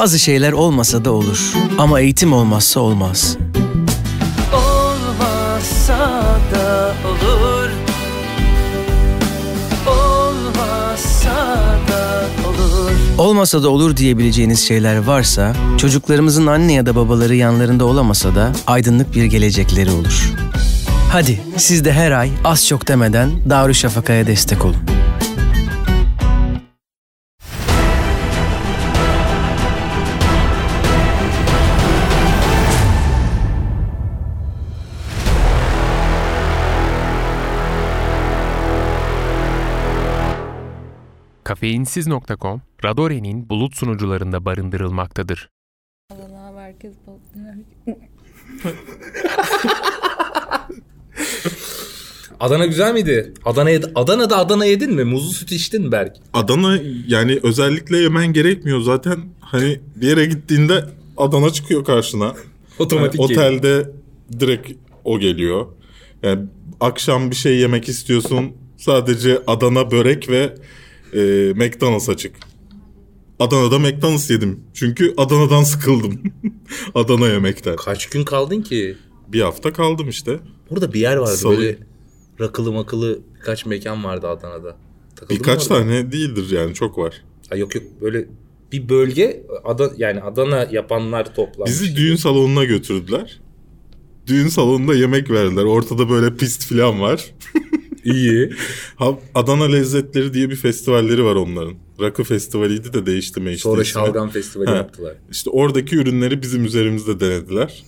Bazı şeyler olmasa da olur ama eğitim olmazsa olmaz. Olmazsa da olur Olmazsa da olur Olmasa da olur diyebileceğiniz şeyler varsa, çocuklarımızın anne ya da babaları yanlarında olamasa da aydınlık bir gelecekleri olur. Hadi siz de her ay az çok demeden Darüşşafaka'ya destek olun. Kafeinsiz.com, Radore'nin bulut sunucularında barındırılmaktadır. Herkes balıklıyor. Adana güzel miydi? Adana Adana'da Adana yedin mi? Muzlu süt içtin mi Berk? Adana yani özellikle yemen gerekmiyor zaten. Hani bir yere gittiğinde Adana çıkıyor karşına. Otomatik Yani geliyor. otelde direkt o geliyor. Yani akşam bir şey yemek istiyorsun. Sadece Adana börek ve e, McDonald's açık. Adana'da McDonald's yedim. Çünkü Adana'dan sıkıldım. Adana yemekten. Kaç gün kaldın ki? Bir hafta kaldım işte. Burada bir yer vardı Salı- böyle rakılı makılı birkaç mekan vardı Adana'da. Takıldın Birkaç tane değildir yani çok var. Ha, yok yok böyle bir bölge Ada, yani Adana yapanlar toplanmış. Bizi düğün salonuna götürdüler. Düğün salonunda yemek verdiler. Ortada böyle pist falan var. iyi. Adana Lezzetleri diye bir festivalleri var onların. Rakı festivaliydi de değişti işte. Sonra ismi. şalgam festivali Ha. yaptılar. İşte oradaki ürünleri bizim üzerimizde denediler.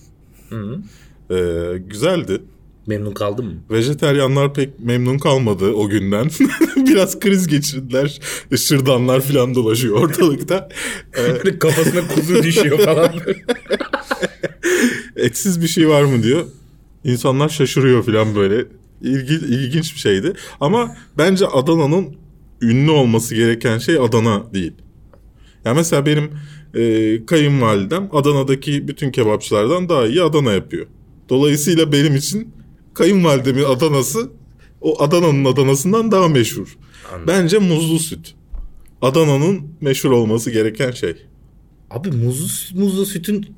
Ee, güzeldi. Memnun kaldın mı? Vejeteryanlar pek memnun kalmadı o günden. Biraz kriz geçirdiler. Şırdanlar falan dolaşıyor ortalıkta. Ee, Kafasına kuzu düşüyor falan. etsiz bir şey var mı diyor. İnsanlar şaşırıyor falan böyle. İlgi, ilginç bir şeydi. Ama bence Adana'nın ünlü olması gereken şey Adana değil. Ya mesela benim e, kayınvalidem Adana'daki bütün kebapçılardan daha iyi Adana yapıyor. Dolayısıyla benim için kayınvalidemin Adana'sı o Adana'nın Adana'sından daha meşhur. Bence muzlu süt. Adana'nın meşhur olması gereken şey. Abi muzlu, muzlu sütün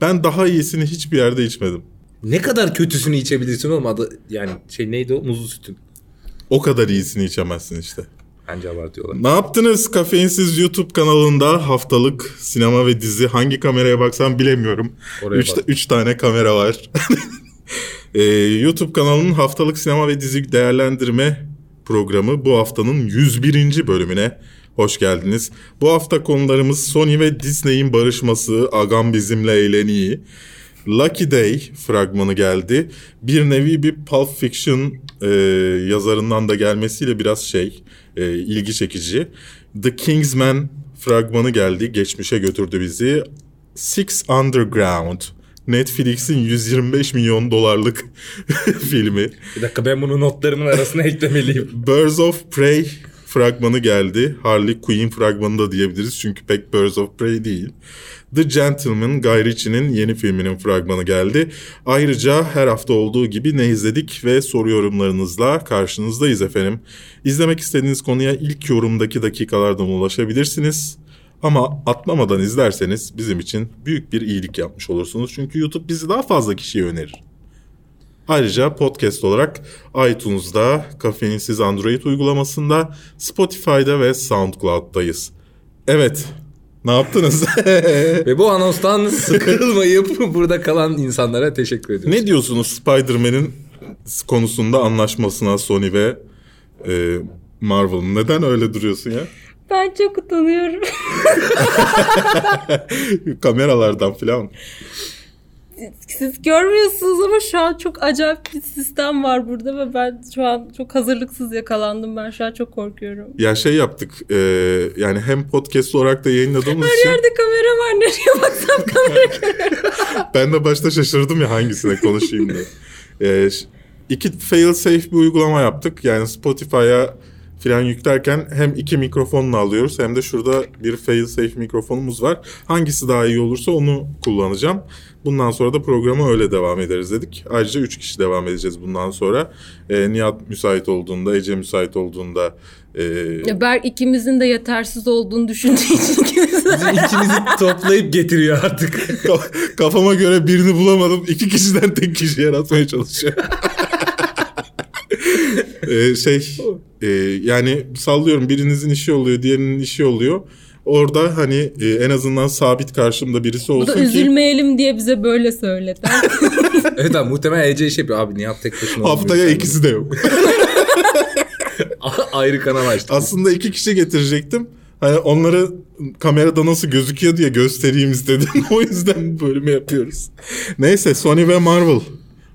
Ben daha iyisini hiçbir yerde içmedim. Ne kadar kötüsünü içebilirsin oğlum adı yani şey neydi o muzlu sütün. O kadar iyisini içemezsin işte. Bence abartıyorlar. Ne yaptınız? Kafeinsiz YouTube kanalında haftalık sinema ve dizi hangi kameraya baksam bilemiyorum. Oraya Üç, bak. üç tane kamera var. Ee, YouTube kanalının haftalık sinema ve dizi değerlendirme programı bu haftanın 101. bölümüne hoş geldiniz. Bu hafta konularımız Sony ve Disney'in barışması, Agam bizimle eğleniyi, Lucky Day fragmanı geldi. Bir nevi bir Pulp Fiction e, yazarından da gelmesiyle biraz şey e, ilgi çekici. The Kingsman fragmanı geldi. Geçmişe götürdü bizi. Six Underground. Netflix'in 125 milyon dolarlık filmi. Bir dakika ben bunu notlarımın arasına eklemeliyim. Birds of Prey fragmanı geldi. Harley Quinn fragmanı da diyebiliriz çünkü pek Birds of Prey değil. The Gentleman Guy Ritchie'nin yeni filminin fragmanı geldi. Ayrıca her hafta olduğu gibi ne izledik ve soru yorumlarınızla karşınızdayız efendim. İzlemek istediğiniz konuya ilk yorumdaki dakikalardan ulaşabilirsiniz. Ama atlamadan izlerseniz bizim için büyük bir iyilik yapmış olursunuz. Çünkü YouTube bizi daha fazla kişiye önerir. Ayrıca podcast olarak iTunes'da, Kafeinsiz Android uygulamasında, Spotify'da ve SoundCloud'dayız. Evet, ne yaptınız? Ve bu anonstan sıkılmayıp burada kalan insanlara teşekkür ediyoruz. ne diyorsunuz Spider-Man'in konusunda anlaşmasına Sony ve e, Marvel'ın? Neden öyle duruyorsun ya? Ben çok utanıyorum. Kameralardan falan. Siz görmüyorsunuz ama şu an çok acayip bir sistem var burada ve ben şu an çok hazırlıksız yakalandım. Ben şu an çok korkuyorum. Ya şey yaptık, e, yani hem podcast olarak da yayınladığımız Her için yerde kamera var. Nereye baksam kamera. ben de başta şaşırdım ya hangisine konuşayım diye. Ş- iki fail safe bir uygulama yaptık. Yani Spotify'a filan yüklerken hem iki mikrofonla alıyoruz hem de şurada bir fail-safe mikrofonumuz var. Hangisi daha iyi olursa onu kullanacağım. Bundan sonra da programa öyle devam ederiz dedik. Ayrıca üç kişi devam edeceğiz bundan sonra. Ee, Nihat müsait olduğunda, Ece müsait olduğunda... e, Ya Berk ikimizin de yetersiz olduğunu düşündüğü için ikimiz de- ikimizi toplayıp getiriyor artık. Ka- Kafama göre birini bulamadım. İki kişiden tek kişi yaratmaya çalışıyor. Ee, şey e, yani sallıyorum birinizin işi oluyor diğerinin işi oluyor. Orada hani e, en azından sabit karşımda birisi Bu da olsun ki üzülmeyelim diye bize böyle söyledi. evet abi muhtemelen Ece şey yapıyor. Abi Nihat tek başına haftaya ikisi de yok. Ayrı kanal açtık. Aslında iki kişi getirecektim. Hani onları kamerada nasıl gözüküyor diye göstereyim istedim. o yüzden bölümü yapıyoruz. Neyse Sony ve Marvel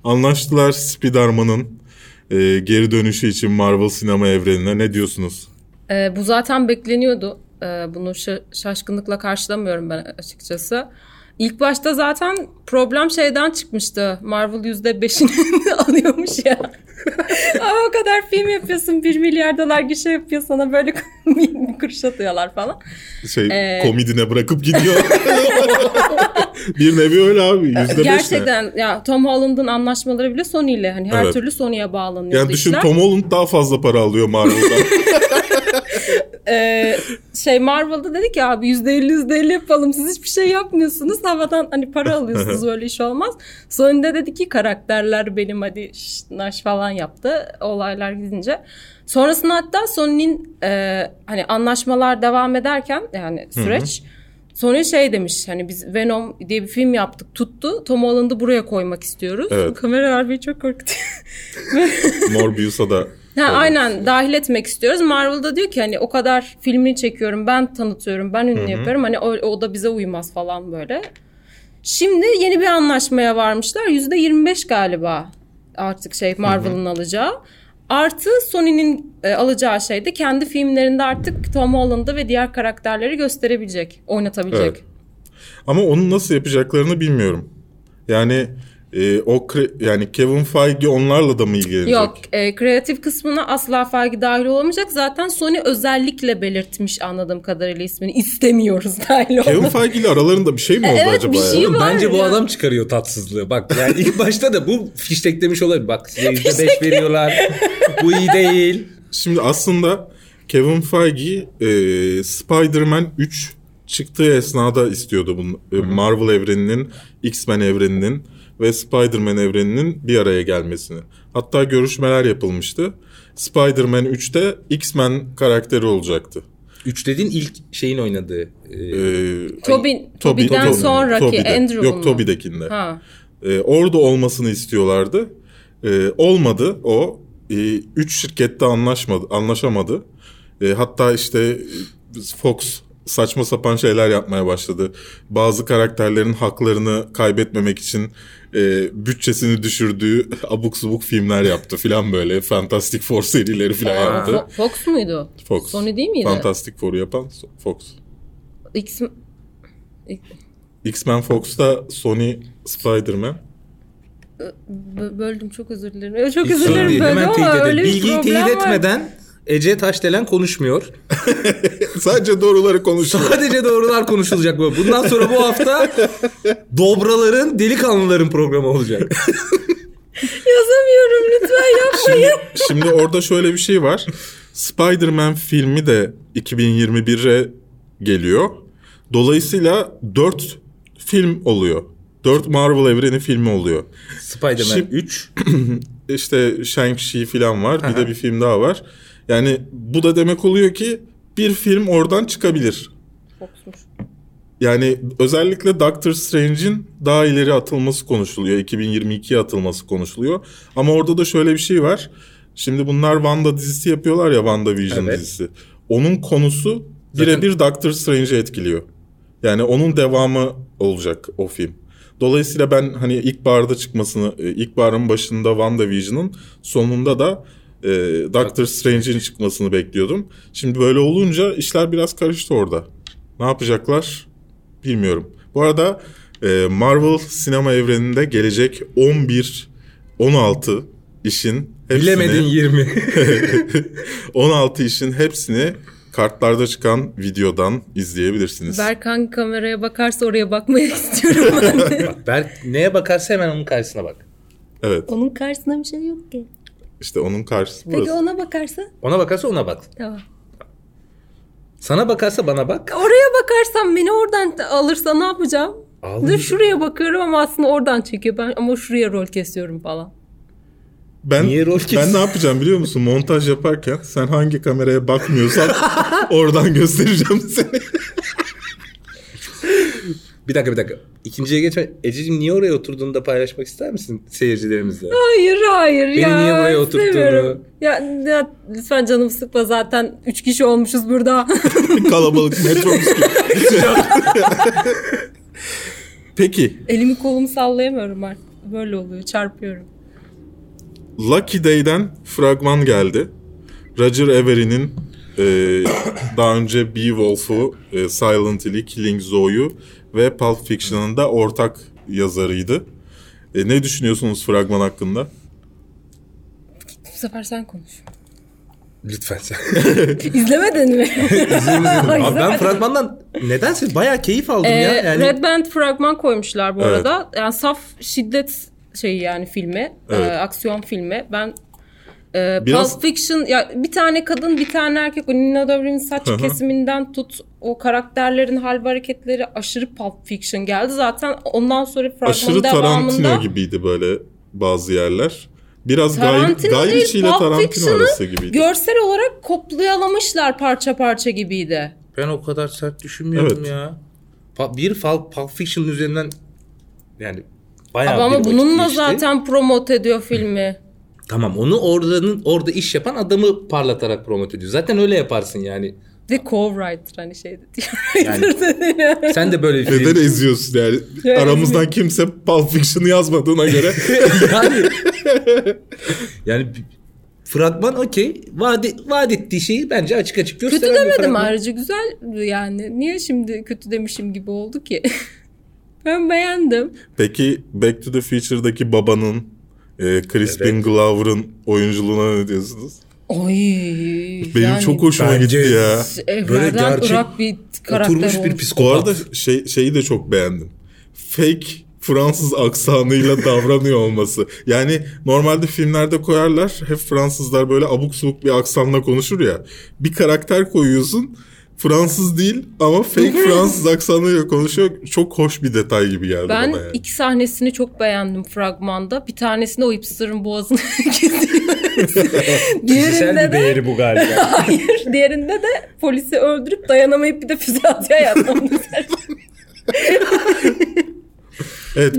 anlaştılar Spider-Man'ın e, geri dönüşü için Marvel sinema evrenine. Ne diyorsunuz? Ee, bu zaten bekleniyordu. Ee, bunu şa- şaşkınlıkla karşılamıyorum ben açıkçası. İlk başta zaten problem şeyden çıkmıştı. Marvel %5'ini alıyormuş ya. Ama o kadar film yapıyorsun. 1 milyar dolar gişe yapıyor sana böyle bir kuruş atıyorlar falan. Şey Ee, komedine bırakıp gidiyor. bir nevi öyle abi. Yüzde? Gerçekten ya Tom Holland'ın anlaşmaları bile Sony ile hani her Evet. türlü Sony'ye bağlanıyordu Yani düşün işler. Tom Holland daha fazla para alıyor Marvel'dan. Ee, şey Marvel'da dedi ki abi %50 %50 yapalım siz hiçbir şey yapmıyorsunuz havadan hani para alıyorsunuz öyle iş olmaz. Sonunda dedi ki karakterler benim hadi şş, naş falan yaptı olaylar gidince. Sonrasında hatta Sony'nin e, hani anlaşmalar devam ederken yani süreç Sony şey demiş hani biz Venom diye bir film yaptık tuttu Tom Holland'ı buraya koymak istiyoruz. Evet. Kamera harbi çok korkutuyor. Morbius'a da Ha, aynen dahil etmek istiyoruz. Marvel'da diyor ki hani o kadar filmini çekiyorum ben tanıtıyorum ben ünlü yapıyorum hani o, o da bize uymaz falan böyle. Şimdi yeni bir anlaşmaya varmışlar %25 galiba artık şey Marvel'ın alacağı. Artı Sony'nin e, alacağı şey de kendi filmlerinde artık Tom Holland'ı ve diğer karakterleri gösterebilecek, oynatabilecek. Evet. Ama onu nasıl yapacaklarını bilmiyorum. Yani e, o kre- yani Kevin Feige onlarla da mı ilgilenecek? Yok, e, kreatif kısmına asla Feige dahil olamayacak. Zaten Sony özellikle belirtmiş anladığım kadarıyla ismini. istemiyoruz dahil Kevin olmak. Feige ile aralarında bir şey mi oldu Evet, acaba? bir ya? şey Oğlum var bence bu ya. adam çıkarıyor tatsızlığı. Bak yani ilk başta da bu fişteklemiş olabilir. Bak size %5 veriyorlar. bu iyi değil. Şimdi aslında Kevin Feige e, Spider-Man 3 çıktığı esnada istiyordu bunu. E, Marvel evreninin, X-Men evreninin ve Spider-Man evreninin bir araya gelmesini. Hatta görüşmeler yapılmıştı. Spider-Man 3'te X-Men karakteri olacaktı. 3 dediğin ilk şeyin oynadığı. e, Ee, Toby, Toby'den Toby- sonraki Toby'de. Andrew'un Yok mu? Toby'dekinde. Ha. Ee, orada olmasını istiyorlardı. Ee, olmadı o. Ee, üç şirkette anlaşmadı, anlaşamadı. Ee, hatta işte e, Fox saçma sapan şeyler yapmaya başladı. Bazı karakterlerin haklarını kaybetmemek için e, bütçesini düşürdüğü abuk subuk filmler yaptı filan böyle. Fantastic Four serileri filan yaptı. Fo- Fox muydu? Fox. Sony değil miydi? Fantastic Four'u yapan Fox. X X-Men Fox'ta Sony Spider-Man. B- böldüm çok özür dilerim. Çok özür dilerim teyit ama edelim. öyle bir Bilgiyi teyit var. etmeden Ece Taşdelen konuşmuyor. Sadece doğruları konuşuyor. Sadece doğrular konuşulacak bu. Bundan sonra bu hafta dobraların, delikanlıların programı olacak. Yazamıyorum lütfen yapmayın. Şimdi orada şöyle bir şey var. Spider-Man filmi de 2021'e geliyor. Dolayısıyla 4 film oluyor. 4 Marvel evreni filmi oluyor. Spider-Man Şimdi- 3. İşte Shang-Chi falan var. Bir de bir film daha var. Yani bu da demek oluyor ki bir film oradan çıkabilir. Fox'muş. Yani özellikle Doctor Strange'in daha ileri atılması konuşuluyor. 2022'ye atılması konuşuluyor. Ama orada da şöyle bir şey var. Şimdi bunlar Wanda dizisi yapıyorlar ya WandaVision Evet. dizisi. Onun konusu birebir Doctor Strange'i etkiliyor. Yani onun devamı olacak o film. Dolayısıyla ben hani ilkbaharda çıkmasını, e, ilkbaharın başında WandaVision'ın sonunda da e, Doctor Strange'in çıkmasını bekliyordum. Şimdi böyle olunca işler biraz karıştı orada. Ne yapacaklar bilmiyorum. Bu arada e, Marvel sinema evreninde gelecek 11, 16 işin hepsini... Bilemedin 20. 16 işin hepsini kartlarda çıkan videodan izleyebilirsiniz. Berk hangi kameraya bakarsa oraya bakmayı istiyorum ben de. Berk neye bakarsa hemen onun karşısına bak. Evet. Onun karşısında bir şey yok ki. İşte onun karşısı Peki burası. ona bakarsa? Ona bakarsa ona bak. Tamam. Sana bakarsa bana bak. Oraya bakarsam beni oradan alırsa ne yapacağım? Al. Dur şuraya bakıyorum ama aslında oradan çekiyor. Ben ama şuraya rol kesiyorum falan. Ben, Niye rol kes- ben ne yapacağım biliyor musun? Montaj yaparken sen hangi kameraya bakmıyorsan oradan göstereceğim seni. Bir dakika bir dakika. İkinciye geçme. Ececiğim niye oraya oturduğunu da paylaşmak ister misin seyircilerimizle? Hayır hayır Beni ya. niye buraya oturttuğunu? Ya, ya lütfen canım sıkma zaten. Üç kişi olmuşuz burada. Kalabalık metrobüs gibi. Peki Elimi kolumu sallayamıyorum artık. Böyle oluyor çarpıyorum. Lucky Day'den fragman geldi. Roger Avery'nin e, daha önce Beowulf'u, e, Silent Hill'i, Killing Zoe'yu ve Pulp Fiction'ın da ortak yazarıydı. E, ne düşünüyorsunuz fragman hakkında? Bu sefer sen konuş. Lütfen sen. İzlemedin mi? Abi ben fragmandan nedense bayağı keyif aldım Ee, ya. Yani Red Band fragman koymuşlar bu Evet. arada. Yani saf şiddet şeyi yani filmi. Evet. e, aksiyon filmi. Ben e, Biraz- Pulp Fiction ya bir tane kadın bir tane erkek o Nina Dobre'nin saç kesiminden tut o karakterlerin hal ve hareketleri aşırı Pulp Fiction geldi. Zaten ondan sonra fragmanın Aşırı devamında Tarantino gibiydi böyle bazı yerler. Biraz Guy, Tarantino Guy değil, Ritchie ile Tarantino arası gibiydi. görsel olarak kopyalamışlar parça parça gibiydi. ben o kadar sert düşünmüyorum Evet. ya. Bir Pulp, Pulp Fiction üzerinden yani bayağı Ama, bir ama bununla geçti. zaten promote ediyor filmi. Tamam onu oradanın orada iş yapan adamı parlatarak promote ediyor. Zaten öyle yaparsın yani. Ve co-writer hani şey diyor. Yani sen de böyle bir Neden film. eziyorsun yani? Ya, Aramızdan kimse Pulp Fiction'ı yazmadığına göre. yani yani bir- fragman okey. Vaat, vaat ettiği şeyi bence açık açık gösteren Kötü bir demedim ayrıca güzel yani. Niye şimdi kötü demişim gibi oldu ki? ben beğendim. Peki Back to the Future'daki babanın e, Crispin Evet. Glover'ın oyunculuğuna ne diyorsunuz? Oy. Benim çok hoşuma gitti ya. Böyle gerçek Irak bir karakter Oturmuş bir olmuş. Bu psikopat. arada şey, şeyi de çok beğendim. Fake Fransız aksanıyla davranıyor olması. Yani normalde filmlerde koyarlar hep Fransızlar böyle abuk subuk bir aksanla konuşur ya. Bir karakter koyuyorsun Fransız değil ama fake Fransız aksanıyla konuşuyor. Çok hoş bir detay gibi geldi Ben bana yani. iki sahnesini çok beğendim fragmanda. Bir tanesinde o hipster'ın boğazını kesiyor. diğerinde de bu galiba. hayır, diğerinde de polisi öldürüp dayanamayıp bir de füze atıyor ya. Evet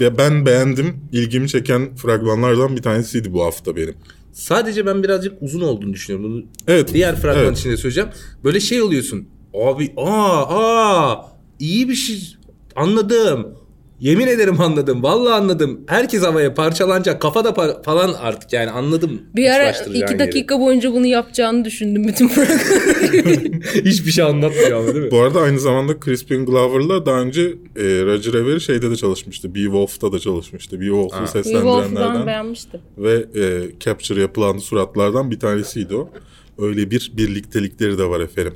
be- ben beğendim. İlgimi çeken fragmanlardan bir tanesiydi bu hafta benim. Sadece ben birazcık uzun olduğunu düşünüyorum. Bunu Evet. diğer fragman evet. içinde söyleyeceğim. Böyle şey oluyorsun. Abi aa aa iyi bir şey anladım. Yemin ederim anladım. Vallahi anladım. Herkes havaya parçalanacak. Kafada par- falan artık yani anladım. Bir ara iki yeri. dakika boyunca bunu yapacağını düşündüm bütün program. Hiçbir şey anlatmıyor ama değil mi? Bu arada aynı zamanda Crispin Glover'la daha önce e, Roger Avery şeyde de çalışmıştı. Beowulf'ta da çalışmıştı. Beowulf'u seslendirenlerden beğenmiştim. ve e, capture yapılan suratlardan bir tanesiydi o. Öyle bir birliktelikleri de var efendim.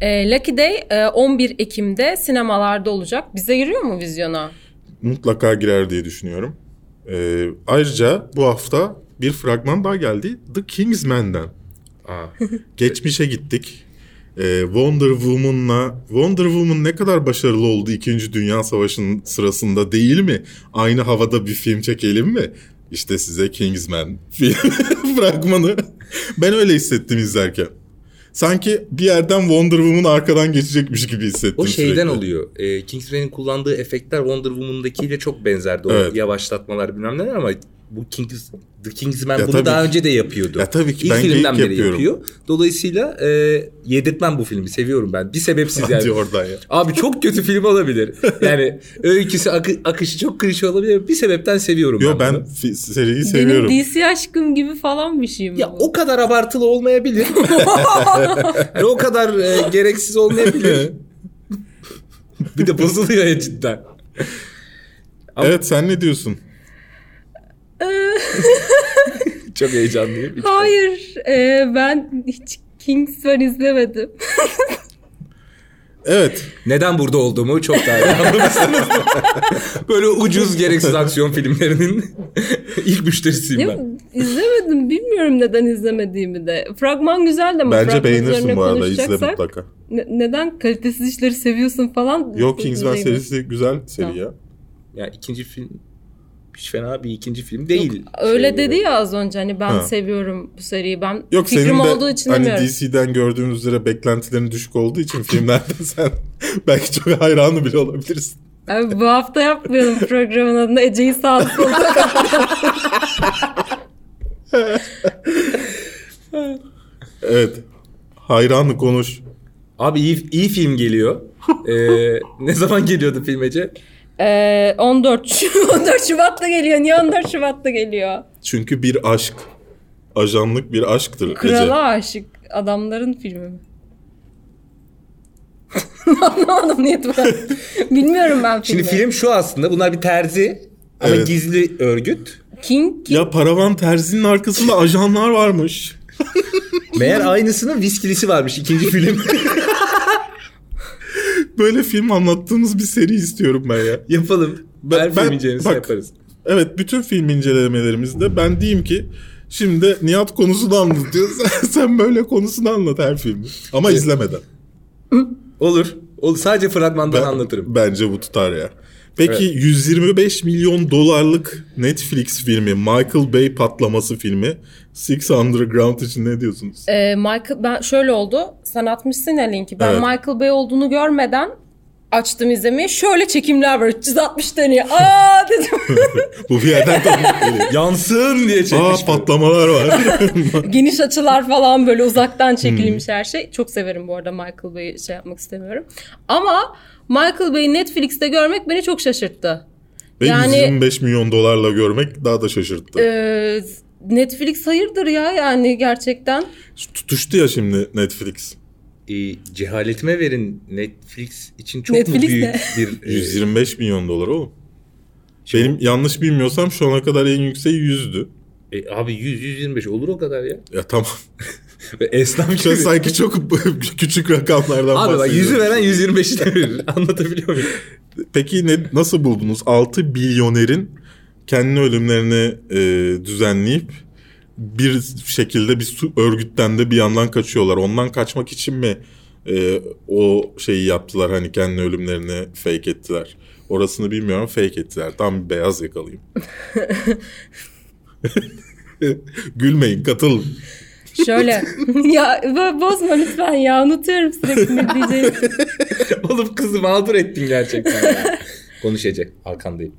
Ee, Lucky Day e, 11 Ekim'de sinemalarda olacak. Bize giriyor mu vizyona? Mutlaka girer diye düşünüyorum. E, ayrıca bu hafta bir fragman daha geldi. The Kingsman'den. Aa. Geçmişe gittik. Ee, Wonder Woman'la Wonder Woman ne kadar başarılı oldu 2. Dünya Savaşı'nın sırasında değil mi? Aynı havada bir film çekelim mi? İşte size Kingsman fragmanı. Ben öyle hissettim izlerken. Sanki bir yerden Wonder Woman arkadan geçecekmiş gibi hissettim O şeyden sürekli. oluyor. E, Kingsman'in kullandığı efektler Wonder Woman'dakiyle çok benzerdi. O Evet. yavaşlatmalar bilmem neler ama bu Kings, The Kingsman Ya bunu tabii daha ki. önce de yapıyordu. Ya tabii ki, İlk ben filmden beri yapıyorum. yapıyor. Dolayısıyla e, yedirtmem bu filmi. Seviyorum ben. Bir sebepsiz yani. oradan ya. Abi çok kötü film olabilir. Yani öyküsü akı- akışı çok klişe olabilir. Bir sebepten seviyorum Yo ben ben bunu. fi- seriyi seviyorum. Benim DC aşkım gibi falan bir şey mi Ya bu? o kadar abartılı olmayabilir. Ve o kadar e, gereksiz olmayabilir. bir de bozuluyor ya cidden. Ama- Evet sen ne diyorsun? Çok heyecanlıyım. Hiç- Hayır e, ben hiç Kingsman izlemedim. Evet. Neden burada olduğumu çok daha iyi anlamışsınız. Böyle ucuz gereksiz aksiyon filmlerinin ilk müşterisiyim Ya, ben. izlemedim bilmiyorum neden izlemediğimi de. Fragman güzel de ama Bence beğenirsin bu arada. izle mutlaka. ne- neden kalitesiz işleri seviyorsun falan. Yok Kingsman serisi güzel seri Tamam. ya. Ya ikinci film hiç fena bir ikinci film değil. Öyle Şey dedi olarak. ya az önce hani ben Ha. seviyorum bu seriyi. Ben Yok fikrim senin de olduğu için hani demiyorum. DC'den gördüğün üzere beklentilerin düşük olduğu için filmlerden sen belki çok hayranı bile olabilirsin. Abi bu hafta yapmayalım programın adını Ece'yi sağlık soluna Evet. Hayranı konuş. Abi iyi, iyi film geliyor. Ee, ne zaman geliyordu film Ece? Ee, 14 Şu- 14 Şubat'ta geliyor. Niye 14 Şubat'ta geliyor? Çünkü bir aşk. Ajanlık bir aşktır Ece. Krala aşık adamların filmi mi? Anlamadım niyet var. Bilmiyorum ben filmi. Şimdi film şu aslında. Bunlar bir terzi. Ama Evet. gizli örgüt. King, King Ya paravan terzinin arkasında ajanlar varmış. Meğer aynısının viskilisi varmış ikinci film. Böyle film anlattığımız bir seri istiyorum ben ya. Yapalım. Ben- Her ben- film incelemesi bak- yaparız. Evet bütün film incelemelerimizde ben diyeyim ki şimdi Nihat konusunu anlatıyor. Sen, sen böyle konusunu anlat her filmi. Ama izlemeden. Olur. Olur. Sadece fragmandan Ben- anlatırım. Bence bu tutar ya. Peki 125 milyon dolarlık Netflix filmi Michael Bay patlaması filmi Six Underground için ne diyorsunuz? Ee, Michael ben şöyle oldu. Sen atmışsın ya linki. Ben Evet. Michael Bay olduğunu görmeden açtım izlemeyi. Şöyle çekimler var. 360 dönüyor. Aa dedim. Bu bir yerden. Yansın diye Aa çekmiş. bu. patlamalar var. Geniş açılar falan böyle uzaktan çekilmiş her şey. Çok severim bu arada Michael Bay'i şey yapmak istemiyorum. Ama Michael Bay'i Netflix'te görmek beni çok şaşırttı. Ve Yani- 125 milyon dolarla görmek daha da şaşırttı. Ee, Netflix hayırdır ya yani gerçekten. Tutuştu ya şimdi Netflix. Ee, cehaletime verin Netflix için çok Netflix mu büyük ne? bir... e, 125 milyon dolar oğlum. Benim yanlış bilmiyorsam şu ana kadar en yükseği 100'dü. e, abi 100-125 olur o kadar ya. Ya tamam. Esnaf gibi. sanki çok küçük rakamlardan Abi bak yüzü veren 125'i de verir. Anlatabiliyor muyum? Peki ne, nasıl buldunuz? 6 milyonerin kendi ölümlerini e, düzenleyip bir şekilde bir su örgütten de bir yandan kaçıyorlar. Ondan kaçmak için mi e, o şeyi yaptılar hani kendi ölümlerini fake ettiler? Orasını bilmiyorum fake ettiler. Tam bir beyaz yakalıyım. Gülmeyin katılın. Şöyle ya bo- bozma lütfen ya unutuyorum sürekli ne diyeceğimi. Oğlum kızı mağdur ettin gerçekten ya. Konuşacak. Arkandayım.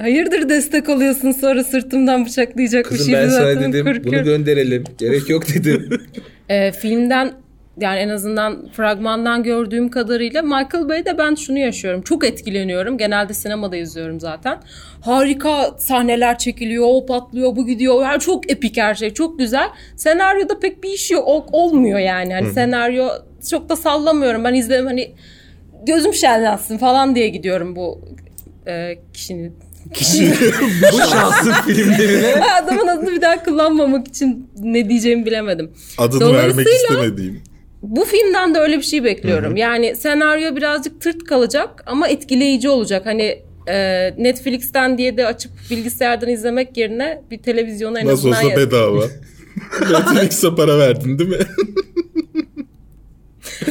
Hayırdır destek oluyorsun sonra sırtımdan bıçaklayacakmış Kızım ben sana dedim bunu korkuyorum. gönderelim. Gerek yok dedim. Ee, filmden yani en azından fragmandan gördüğüm kadarıyla Michael Bay'de ben şunu yaşıyorum. Çok etkileniyorum. Genelde sinemada izliyorum zaten. Harika sahneler çekiliyor, o patlıyor, bu gidiyor. Yani çok epik her şey, çok güzel. Senaryoda pek bir iş yok, ol- olmuyor yani. Hani senaryo çok da sallamıyorum. Ben izledim hani gözüm şenlensin falan diye gidiyorum bu e, kişinin. Kişinin. Bu şansın filmlerine. Adamın adını bir daha kullanmamak için ne diyeceğimi bilemedim. Adını vermek istemediğim. Bu filmden de öyle bir şey bekliyorum. Yani senaryo birazcık tırt kalacak ama etkileyici olacak. Hani e, Netflix'ten diye de açıp bilgisayardan izlemek yerine bir televizyona en Nasıl azından... olsa bedava. Netflix'e para verdin değil mi?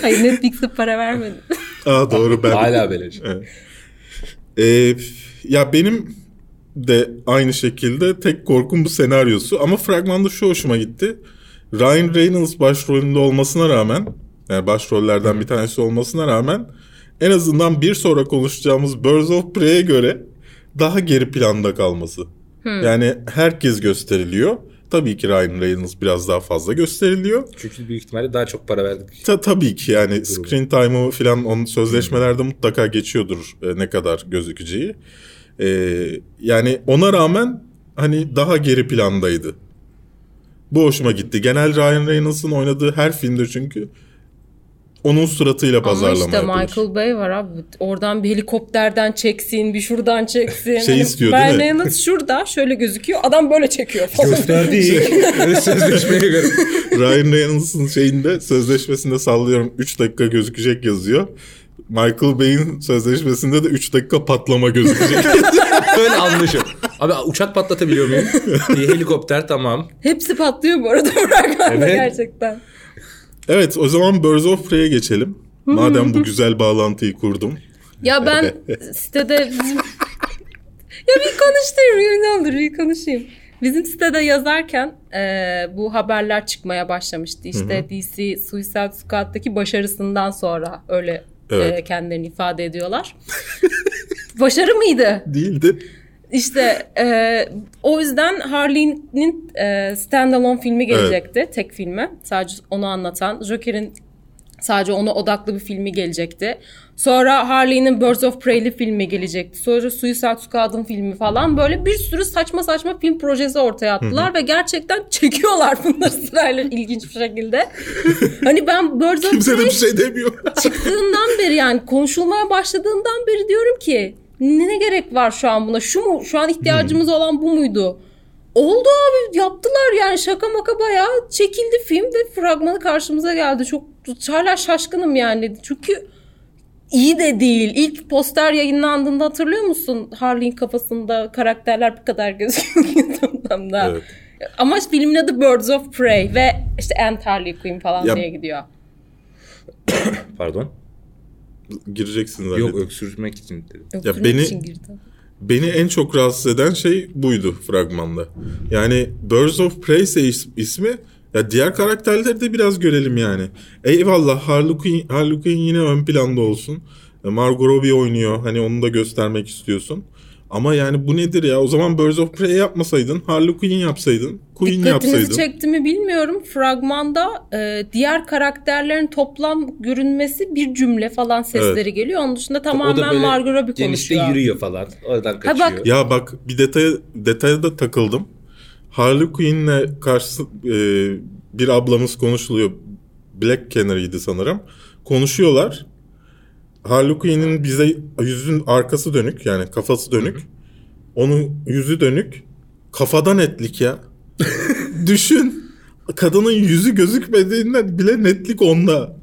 Hayır Netflix'e para vermedim. Aa doğru ben. Hala beleş. Evet. Ee, ya benim de aynı şekilde tek korkum bu senaryosu. Ama fragmanda şu hoşuma gitti. Ryan Reynolds başrolünde olmasına rağmen, yani başrollerden bir tanesi olmasına rağmen en azından bir sonra konuşacağımız Birds of Prey'e göre daha geri planda kalması. Yani herkes gösteriliyor. Tabii ki Ryan Reynolds biraz daha fazla gösteriliyor. Çünkü büyük ihtimalle daha çok para verdik. Ta, tabii ki yani screen time'ı falan onun sözleşmelerde mutlaka geçiyordur e, ne kadar gözükeceği. E, yani ona rağmen hani daha geri plandaydı. Bu hoşuma gitti. Genel Ryan Reynolds'ın oynadığı her filmde çünkü Onun suratıyla Ama pazarlama işte yapılır. Michael Bay var abi. Oradan bir helikopterden çeksin, bir şuradan çeksin. Şey istiyor, değil mi? Ryan Reynolds şurada şöyle gözüküyor. Adam böyle çekiyor falan. Gösterdiği sözleşmeye göre. Ryan Reynolds'ın şeyinde sözleşmesinde sallıyorum 3 dakika gözükecek yazıyor. Michael Bay'in sözleşmesinde de 3 dakika patlama gözükecek. Öyle anlaşım. Abi uçak patlatabiliyor muyum? Helikopter tamam. Hepsi patlıyor bu arada fragmanda Evet. gerçekten. evet o zaman Birds of Prey'e geçelim. Madem bu güzel bağlantıyı kurdum. Ya ben sitede bizim... ya bir konuşturayım ne olur bir konuşayım. Bizim sitede yazarken e, bu haberler çıkmaya başlamıştı. İşte DC Suicide Squad'daki başarısından sonra öyle Evet. e, kendilerini ifade ediyorlar. Başarı mıydı? Değildi. İşte e, o yüzden Harley'nin e, standalone filmi gelecekti. Tek filmi. Sadece onu anlatan. Joker'in sadece ona odaklı bir filmi gelecekti. Sonra Harley'nin Birds of Prey'li filmi gelecekti. Sonra Suicide Squad'ın filmi falan. Böyle bir sürü saçma saçma film projesi ortaya attılar ve gerçekten çekiyorlar bunları sırayla ilginç bir şekilde. hani ben Birds of Kimse de Prey bir şey demiyor. çıktığından beri yani konuşulmaya başladığından beri diyorum ki ne gerek var şu an buna? Şu mu? Şu an ihtiyacımız olan bu muydu? Oldu abi yaptılar yani şaka maka bayağı çekildi film ve fragmanı karşımıza geldi. Çok hala şaşkınım yani. Çünkü iyi de değil. İlk poster yayınlandığında hatırlıyor musun? Harley'in kafasında karakterler bu kadar gözüküyor YouTube'da. Evet. Ama filmin adı Birds of Prey ve işte Ant Harley Quinn falan Ya- diye gidiyor. Pardon. Gireceksin zaten. Yok öksürmek için dedim. Öptürmek beni- için girdi. Beni en çok rahatsız eden şey buydu fragmanda. Yani Birds of Prey is- ismi ya diğer karakterleri de biraz görelim yani. Eyvallah Harley Quinn, Harley Quinn yine ön planda olsun. E, Margot Robbie oynuyor. Hani onu da göstermek istiyorsun. Ama yani bu nedir ya? O zaman Birds of Prey yapmasaydın, Harley Quinn yapsaydın, Queen Dikkatinizi yapsaydın. çekti mi bilmiyorum. Fragmanda e, diğer karakterlerin toplam görünmesi bir cümle falan sesleri Evet. geliyor. Onun dışında o da tamamen böyle Margot Robbie genişte konuşuyor. yürüyor falan. Oradan kaçıyor. bak- Ya bak bir detaya, detaya da takıldım. Harley Quinn'le karşı e, bir ablamız konuşuluyor. Black Canary'di sanırım. Konuşuyorlar. Harley Quinn'in bize yüzün arkası dönük yani kafası dönük. Onun yüzü dönük. Kafadan netlik ya. Düşün. Kadının yüzü gözükmediğinden bile netlik onda.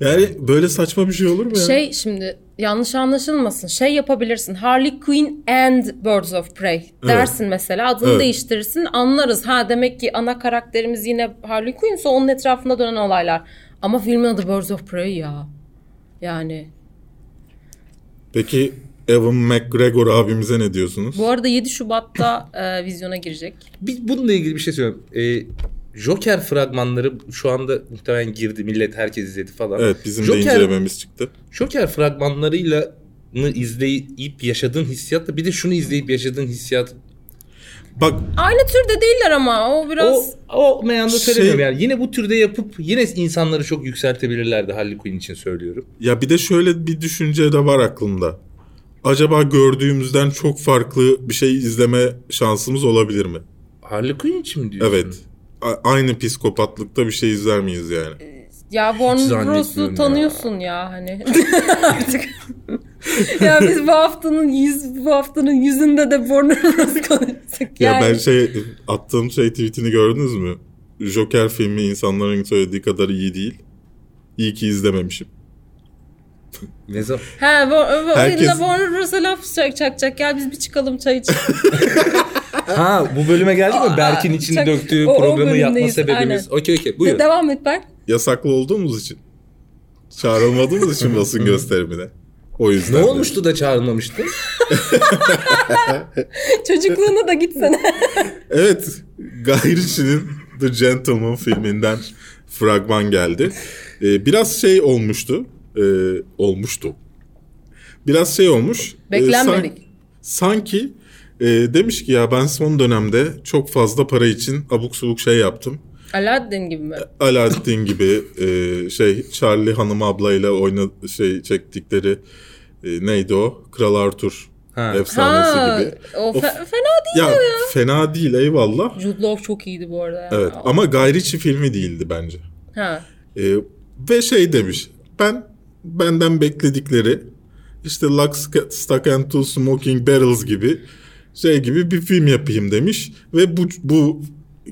Yani böyle saçma bir şey olur mu ya? Şey şimdi yanlış anlaşılmasın. Şey yapabilirsin. Harley Quinn and Birds of Prey dersin mesela. Adını Evet. değiştirirsin. Anlarız. Ha demek ki ana karakterimiz yine Harley Quinn'se onun etrafında dönen olaylar. Ama filmin adı Birds of Prey ya. Yani Peki Evan McGregor abimize ne diyorsunuz? bu arada 7 Şubat'ta e, vizyona girecek. Bir, bununla ilgili bir şey söyleyeyim. Ee, Joker fragmanları şu anda muhtemelen girdi. Millet herkes izledi falan. Evet bizim de Joker, incelememiz çıktı. Joker fragmanlarıyla izleyip yaşadığın hissiyatla bir de şunu izleyip yaşadığın hissiyat Bak Aynı türde değiller ama o biraz... o o meyanda Şey- söylemiyorum yani yine bu türde yapıp yine insanları çok yükseltebilirlerdi Harley Quinn için söylüyorum. ya bir de şöyle bir düşünce de var aklımda. Acaba gördüğümüzden çok farklı bir şey izleme şansımız olabilir mi? Harley Quinn için mi diyorsun? Evet. A- aynı psikopatlıkta bir şey izler miyiz yani? Ya Warner Bros'u ya. tanıyorsun ya, hani. Artık. ya biz bu haftanın yüz, bu haftanın yüzünde de Warner konuştuk. Ya Yani. ben şey attığım şey tweetini gördünüz mü? Joker filmi insanların söylediği kadar iyi değil. İyi ki izlememişim. Ne zaman? He, Wa- Wa- Herkes- Warner Bros'a laf çak çakacak. Gel biz bir çıkalım çay içelim. Ha bu bölüme geldik mi? Berk'in içini çok- döktüğü o- o programı yapma bölümdeyiz, sebebimiz. Okey okey buyur. Devam et Berk. Yasaklı olduğumuz için. Çağrılmadığımız için basın gösterimine. O yüzden. Ne de. olmuştu da çağrılmamıştı? Çocukluğuna da gitsene. Evet. Guy Ritchie'nin The Gentleman filminden fragman geldi. Ee, biraz şey olmuştu. Ee, olmuştu. Biraz şey olmuş. Ee, Beklenmedik. san- sanki e, demiş ki ya ben son dönemde çok fazla para için abuk subuk şey yaptım. Aladdin gibi mi? Aladdin gibi e, şey Charlie Hanım ablayla oyna şey çektikleri e, neydi o? Kral Arthur Ha. efsanesi Ha, gibi. o Of. fe- fena değil. Ya fena değil eyvallah. Jude Law çok iyiydi bu arada. ya. Evet ama Guy Ritchie filmi değildi bence. Ha. Ee, Ve şey demiş. Ben benden bekledikleri işte Lock, Stock and Two Smoking Barrels gibi şey gibi bir film yapayım demiş. Ve bu, bu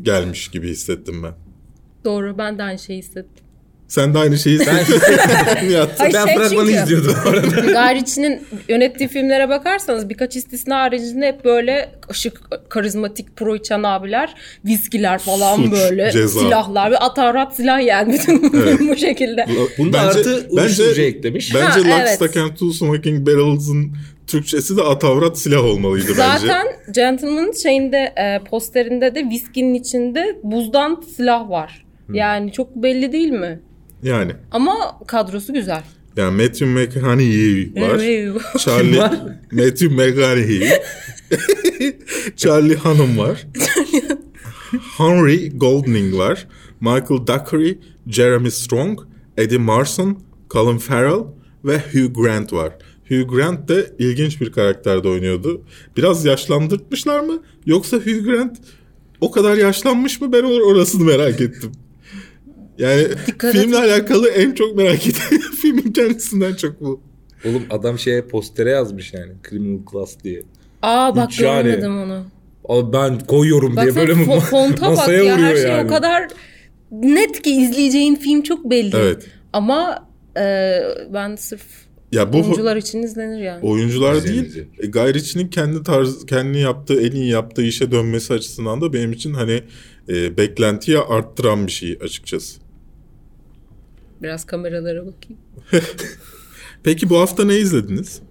gelmiş gibi hissettim ben. Doğru ben de aynı şeyi hissettim. Sen de aynı şeyi. Nihat. Hayır, Ben şey fragmanı çünkü- izliyordum. Guy Ritchie'nin yönettiği filmlere bakarsanız birkaç istisna haricinde hep böyle ışık karizmatik pro içen abiler, viskiler falan Suç, böyle, ceza. silahlar ve atarat silah yani bütün bu şekilde. Bunda Bence- artı bence- uyuşturucu eklemiş. Bence Ha, Lock, evet. Stock and Two Smoking Barrels'ın Türkçesi de atavrat silah olmalıydı bence. Zaten Gentleman'ın şeyinde e, posterinde de viskinin içinde buzdan silah var. Yani çok belli değil mi? Yani. Ama kadrosu güzel. Yani Matthew McConaughey var. Charlie var? Matthew McConaughey. Charlie Hanım var. Henry Golding var. Michael Dockery, Jeremy Strong, Eddie Marson, Colin Farrell ve Hugh Grant var. Hugh Grant de ilginç bir karakterde oynuyordu. Biraz yaşlandırtmışlar mı? Yoksa Hugh Grant o kadar yaşlanmış mı? Ben or- orasını merak ettim. Yani Dikkat filmle et. alakalı en çok merak ettiğim filmin kendisinden çok bu. Oğlum adam şeye postere yazmış yani. Criminal Class diye. Aa bak Hiç yani. görmedim onu. Abi ben koyuyorum diye Baksana böyle mi fo- fonta bak ya vuruyor her şey yani. o kadar net ki izleyeceğin film çok belli. Evet. Ama e, ben sırf Ya bu oyuncular için izlenir yani. oyuncular Güzel, değil. E, Guy kendi tarz kendi yaptığı en iyi yaptığı işe dönmesi açısından da benim için hani e, beklentiyi arttıran bir şey açıkçası. Biraz kameralara bakayım. Peki bu hafta ne izlediniz?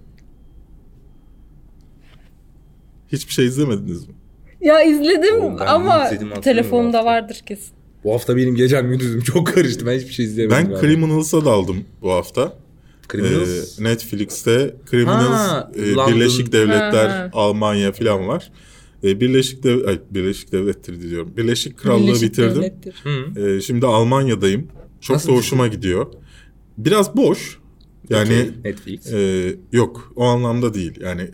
Hiçbir şey izlemediniz mi? Ya izledim Oğlum ama izledim, hafta. vardır kesin. Bu hafta benim gecem gündüzüm çok karıştı. Ben hiçbir şey izleyemedim. Ben galiba. Criminals'a daldım bu hafta. Criminals. Ee, Netflix'te Criminals, Ha, e. Birleşik Devletler, Ha, ha. Almanya falan var. E, Birleşik Dev ay, Birleşik Devletleri diyorum. Birleşik Krallığı Birleşik bitirdim. Devlettir. Hı. E, şimdi Almanya'dayım. Çok Nasıl da hoşuma gidiyor. Biraz boş. Yani Okey, Netflix. e, yok o anlamda değil. Yani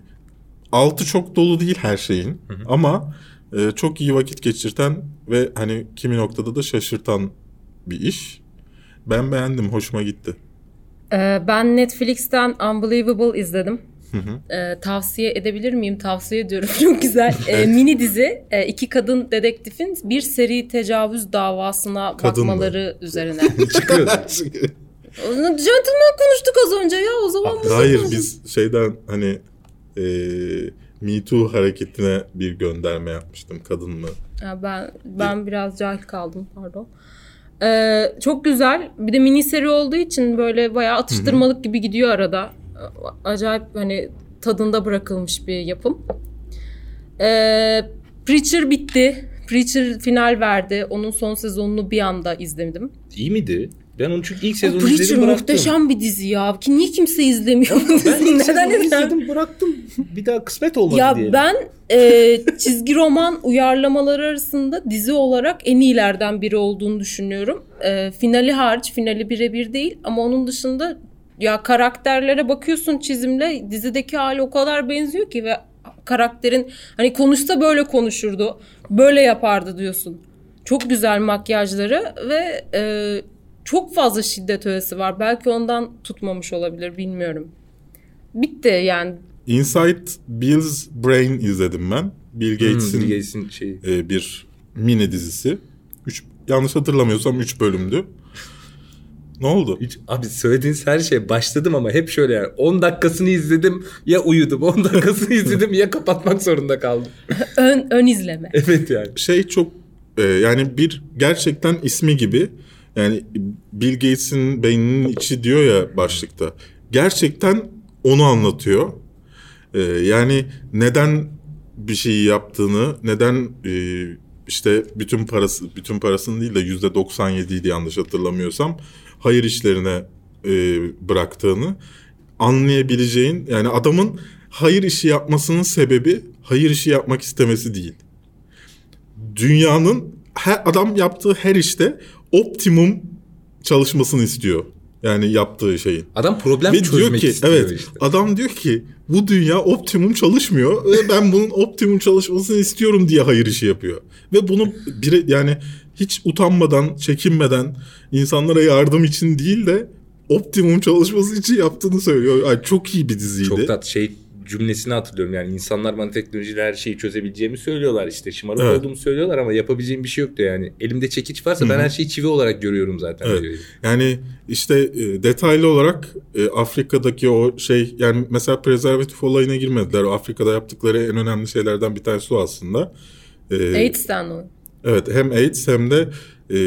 altı çok dolu değil her şeyin. Ama e, çok iyi vakit geçirten ve hani kimi noktada da şaşırtan bir iş. Ben beğendim. Hoşuma gitti. Ee, ben Netflix'ten Unbelievable izledim. Ee, tavsiye edebilir miyim? Tavsiye ediyorum. Çok güzel. Ee, mini dizi. Ee, iki kadın dedektifin bir seri tecavüz davasına Kadın mı? bakmaları üzerine. Çıkıyor. Gentleman konuştuk az önce ya o zaman. bunu Hayır biz şeyden hani e, Me Too hareketine bir gönderme yapmıştım. Kadın mı? Ha, ben ben biraz cahil kaldım pardon. Ee, çok güzel. Bir de mini seri olduğu için böyle bayağı atıştırmalık gibi gidiyor arada. Acayip hani tadında bırakılmış bir yapım. Ee, Preacher bitti. Preacher final verdi. Onun son sezonunu bir anda izledim. İyi miydi? Ben onu çünkü ilk sezonu Preacher izledim bıraktım. muhteşem bir dizi ya. Ki niye kimse izlemiyor bu Ben diziyi? Neden izledim? bıraktım. Bir daha kısmet olmadı Ya diye. ben e, çizgi roman uyarlamaları arasında dizi olarak en iyilerden biri olduğunu düşünüyorum. E, finali hariç, finali birebir değil ama onun dışında ya karakterlere bakıyorsun çizimle dizideki hali o kadar benziyor ki ve karakterin hani konuşsa böyle konuşurdu, böyle yapardı diyorsun. Çok güzel makyajları ve e, çok fazla şiddet öğesi var. Belki ondan tutmamış olabilir bilmiyorum. Bitti yani Inside Bill's Brain izledim ben. Bill Hmm, Gates'in Bill Gates'in şeyi. e, bir mini dizisi. Üç, yanlış hatırlamıyorsam 3 bölümdü. Ne oldu? Hiç, abi söylediğiniz her şey başladım ama hep şöyle yani 10 dakikasını izledim ya uyudum 10 dakikasını izledim ya kapatmak zorunda kaldım. ön, ön izleme. Evet yani. şey çok e, yani bir gerçekten ismi gibi yani Bill Gates'in beyninin içi diyor ya başlıkta. Gerçekten onu anlatıyor. E, yani neden bir şeyi yaptığını, neden e, işte bütün parası bütün parasını değil de yüzde 97'ydi yanlış hatırlamıyorsam hayır işlerine e, bıraktığını anlayabileceğin yani adamın hayır işi yapmasının sebebi hayır işi yapmak istemesi değil dünyanın her adam yaptığı her işte optimum çalışmasını istiyor. Yani yaptığı şeyin. Adam problem Ve diyor çözmek ki istiyor evet işte. adam diyor ki bu dünya optimum çalışmıyor ve ben bunun optimum çalışmasını istiyorum diye hayır işi yapıyor. Ve bunu bire, yani hiç utanmadan, çekinmeden insanlara yardım için değil de optimum çalışması için yaptığını söylüyor. Ay, çok iyi bir diziydi. Çok tat şey cümlesini hatırlıyorum yani insanlar bana teknolojiyle her şeyi çözebileceğimi söylüyorlar işte şımarık Evet. olduğumu söylüyorlar ama yapabileceğim bir şey yok diyor yani elimde çekiç varsa ben her şeyi çivi olarak görüyorum zaten Evet. diyor. Yani işte e, detaylı olarak e, Afrika'daki o şey yani mesela prezervatif olayına girmediler. Afrika'da yaptıkları en önemli şeylerden bir tanesi o aslında. E, AIDS'ten o. Evet hem AIDS hem de e,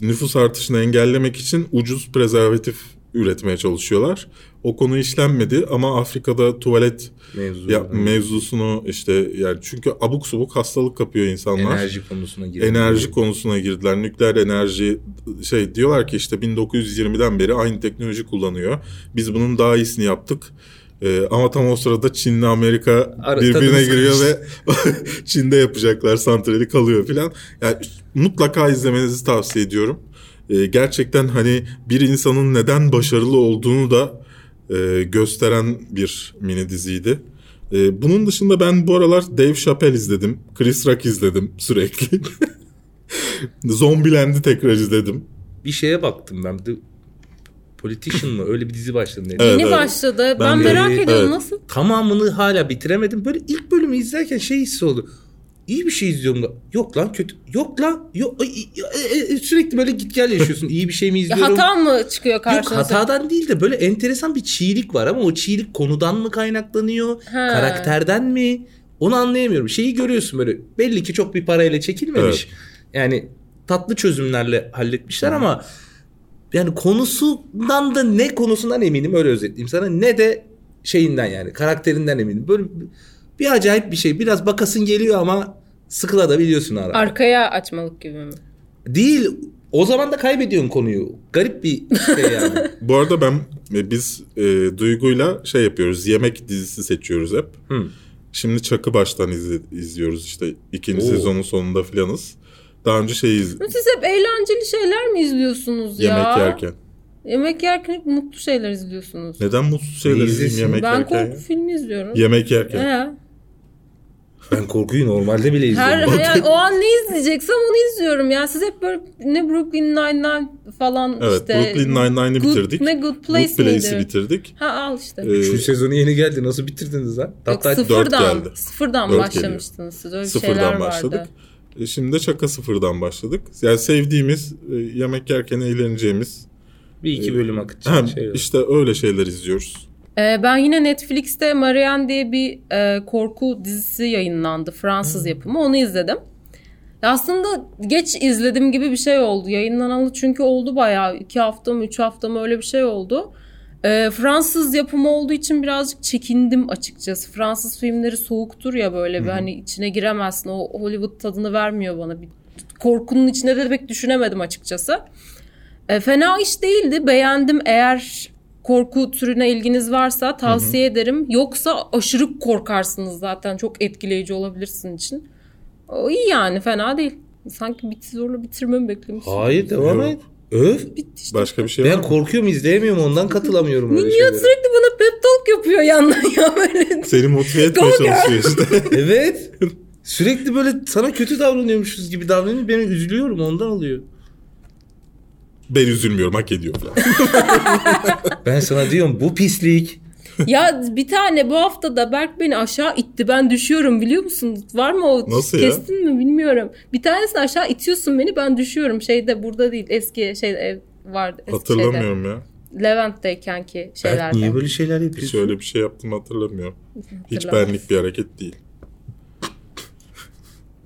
nüfus artışını engellemek için ucuz prezervatif üretmeye çalışıyorlar. O konu işlenmedi ama Afrika'da tuvalet Mevzu. ya, mevzusunu işte yani çünkü abuk subuk hastalık kapıyor insanlar. enerji konusuna girdi. Enerji konusuna girdiler. Nükleer enerji şey diyorlar ki işte 1920'den beri aynı teknoloji kullanıyor. Biz bunun daha iyisini yaptık. Ee, ama tam o sırada Çin'le Amerika Ara- birbirine giriyor ve Çin'de yapacaklar santrali kalıyor filan. Yani mutlaka izlemenizi tavsiye ediyorum. Ee, gerçekten hani bir insanın neden başarılı olduğunu da e, gösteren bir mini diziydi. Ee, bunun dışında ben bu aralar Dave Chappelle izledim. Chris Rock izledim sürekli. Zombieland'i tekrar izledim. Bir şeye baktım ben. The Politician mı? Öyle bir dizi başladı. neydi? Evet, Yeni evet. başladı. Ben, Ben merak ediyorum evet. nasıl? Tamamını hala bitiremedim. Böyle ilk bölümü izlerken şey hissi oldu. İyi bir şey izliyorum da. Yok lan kötü. Yok lan. Yok. Sürekli böyle git gel yaşıyorsun. İyi bir şey mi izliyorum? hata mı çıkıyor Yok karşınıza? hatadan değil de böyle enteresan bir çiğlik var ama o çiğlik konudan mı kaynaklanıyor? Ha. Karakterden mi? Onu anlayamıyorum. Şeyi görüyorsun böyle belli ki çok bir parayla çekilmemiş. Yani tatlı çözümlerle halletmişler ama yani konusundan da ne konusundan eminim öyle özetleyeyim sana ne de şeyinden yani karakterinden eminim. Böyle bir acayip bir şey. Biraz bakasın geliyor ama sıkılabiliyorsun ara. Arkaya açmalık gibi mi? Değil. O zaman da kaybediyorsun konuyu. Garip bir şey yani. Bu arada ben e, biz e, Duygu'yla şey yapıyoruz. Yemek dizisi seçiyoruz hep. Hı. Şimdi Çak'ı baştan izle- izliyoruz işte. ikinci Oo. sezonun sonunda filanız. Daha önce şey iz- Siz hep eğlenceli şeyler mi izliyorsunuz ya? yemek yerken. Yemek yerken hep mutlu şeyler izliyorsunuz. Neden mutsuz şeyler Ne izleyeyim yemek ben yerken? korku ya? filmi izliyorum. Yemek yerken. He. Ben korkuyu normalde bile Her, izliyorum. yani o an ne izleyeceksem onu izliyorum ya. Siz hep böyle ne Brooklyn Nine-Nine falan Evet işte. Brooklyn Nine-Nine'ı Good- bitirdik. Ne Good Place Good Place'i miydi? bitirdik. Ha al işte. Ee, Üçüncü sezonu yeni geldi. Nasıl bitirdiniz lan? Yok Hatta sıfırdan, geldi. sıfırdan Dört başlamıştınız siz. Öyle şeyler sıfırdan vardı. başladık. E, Şimdi de Çak'a sıfırdan başladık. Yani sevdiğimiz, e, yemek yerken eğleneceğimiz. bir iki bölüm akıtacak şey yok. işte öyle şeyler izliyoruz. Ee, ben yine Netflix'te Marianne diye bir e, korku dizisi yayınlandı. Fransız yapımı. Onu izledim. Aslında geç izledim gibi bir şey oldu. Yayınlanalı çünkü oldu bayağı. iki hafta mı üç hafta mı öyle bir şey oldu. Ee, Fransız yapımı olduğu için birazcık çekindim açıkçası. Fransız filmleri soğuktur ya böyle bir hani içine giremezsin. O Hollywood tadını vermiyor bana. Bir korkunun içine de pek düşünemedim açıkçası. E, fena iş değildi. Beğendim. Eğer korku türüne ilginiz varsa tavsiye ederim. Yoksa aşırı korkarsınız zaten. Çok etkileyici olabilir sizin için. O iyi yani fena değil. Sanki bit zorla bitirmemi beklemişsin. Hayır devam et. Öv. Bitti işte. Başka bir şey var Ben mı? korkuyorum izleyemiyorum ondan katılamıyorum öyle şeylere. sürekli bana pep talk yapıyor yandan ya böyle. Seni motive etmeye Go çalışıyor işte. Evet. Sürekli böyle sana kötü davranıyormuşuz gibi davranıyor. Ben üzülüyorum ondan oluyor. ben üzülmüyorum hak ediyor falan. Ben sana diyorum bu pislik. Ya bir tane bu hafta da Berk beni aşağı itti. Ben düşüyorum biliyor musun? Var mı o? Nasıl ya? Kestin mi bilmiyorum. Bir tanesini aşağı itiyorsun beni ben düşüyorum. Şeyde burada değil eski şey ev vardı. eski Hatırlamıyorum ya. Şeyde. Levent'teyken ki Berk şeylerde. niye böyle şeyler Hiç yapıyorsun? öyle bir şey yaptım hatırlamıyorum. Hiç benlik bir hareket değil.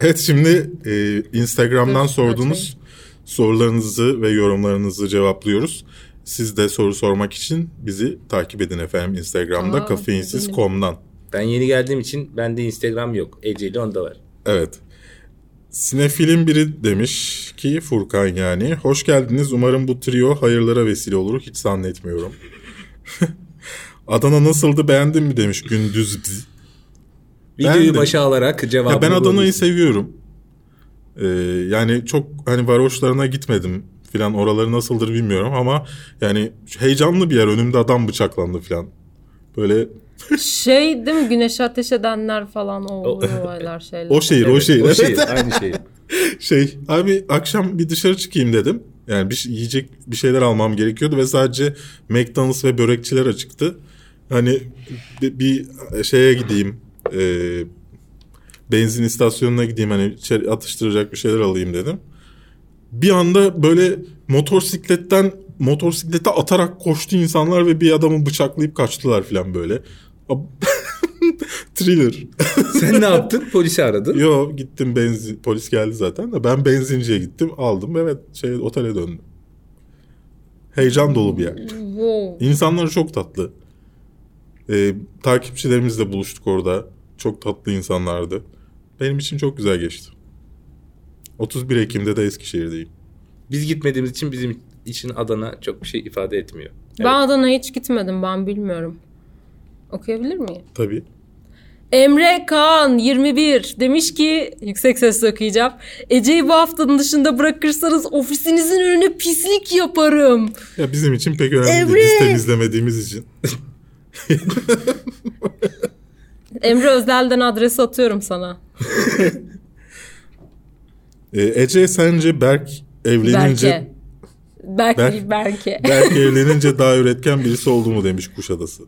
Evet şimdi e, Instagram'dan Dur, sorduğunuz sorularınızı ve yorumlarınızı cevaplıyoruz. Siz de soru sormak için bizi takip edin efendim Instagram'da Aa, kafeinsiz.com'dan. Ben yeni geldiğim için bende Instagram yok. Eceli onda var. Evet. Sinefilin biri demiş ki Furkan yani. Hoş geldiniz. Umarım bu trio hayırlara vesile olur. Hiç zannetmiyorum. Adana nasıldı beğendin mi demiş Gündüz. Videoyu Beğendim. başa alarak cevabını Ya ben Adana'yı seviyorum. Ee, yani çok hani varoşlarına gitmedim filan oraları nasıldır bilmiyorum ama yani heyecanlı bir yer önümde adam bıçaklandı filan. Böyle Şey değil mi güneş ateş edenler falan o olaylar şeyler. o şehir o Evet, şehir. O şey, Evet. aynı şey. şey abi akşam bir dışarı çıkayım dedim. Yani bir şey- yiyecek bir şeyler almam gerekiyordu ve sadece McDonald's ve börekçiler açıktı. Hani bir, bir şeye gideyim. e, benzin istasyonuna gideyim hani içeri atıştıracak bir şeyler alayım dedim. Bir anda böyle motosikletten motosiklete atarak koştu insanlar ve bir adamı bıçaklayıp kaçtılar falan böyle. Thriller. Sen ne yaptın? Polisi aradın. Yo gittim benzin polis geldi zaten de ben benzinciye gittim aldım evet şey otele döndüm. Heyecan dolu bir yer. İnsanlar çok tatlı. Ee, takipçilerimizle buluştuk orada. Çok tatlı insanlardı. Benim için çok güzel geçti. 31 Ekim'de de Eskişehir'deyim. Biz gitmediğimiz için bizim için Adana çok bir şey ifade etmiyor. Ben Adana'ya hiç gitmedim ben bilmiyorum. Okuyabilir miyim? Tabii. Emre Kaan 21 demiş ki yüksek sesle okuyacağım. Ece'yi bu haftanın dışında bırakırsanız ofisinizin önüne pislik yaparım. Ya bizim için pek önemli Emre! değil. Biz temizlemediğimiz için. Emre Özel'den adres atıyorum sana. Ee, Ece sence Berk evlenince Berke. Berk Berk- Berke. Berk evlenince daha üretken birisi oldu mu demiş Kuşadası.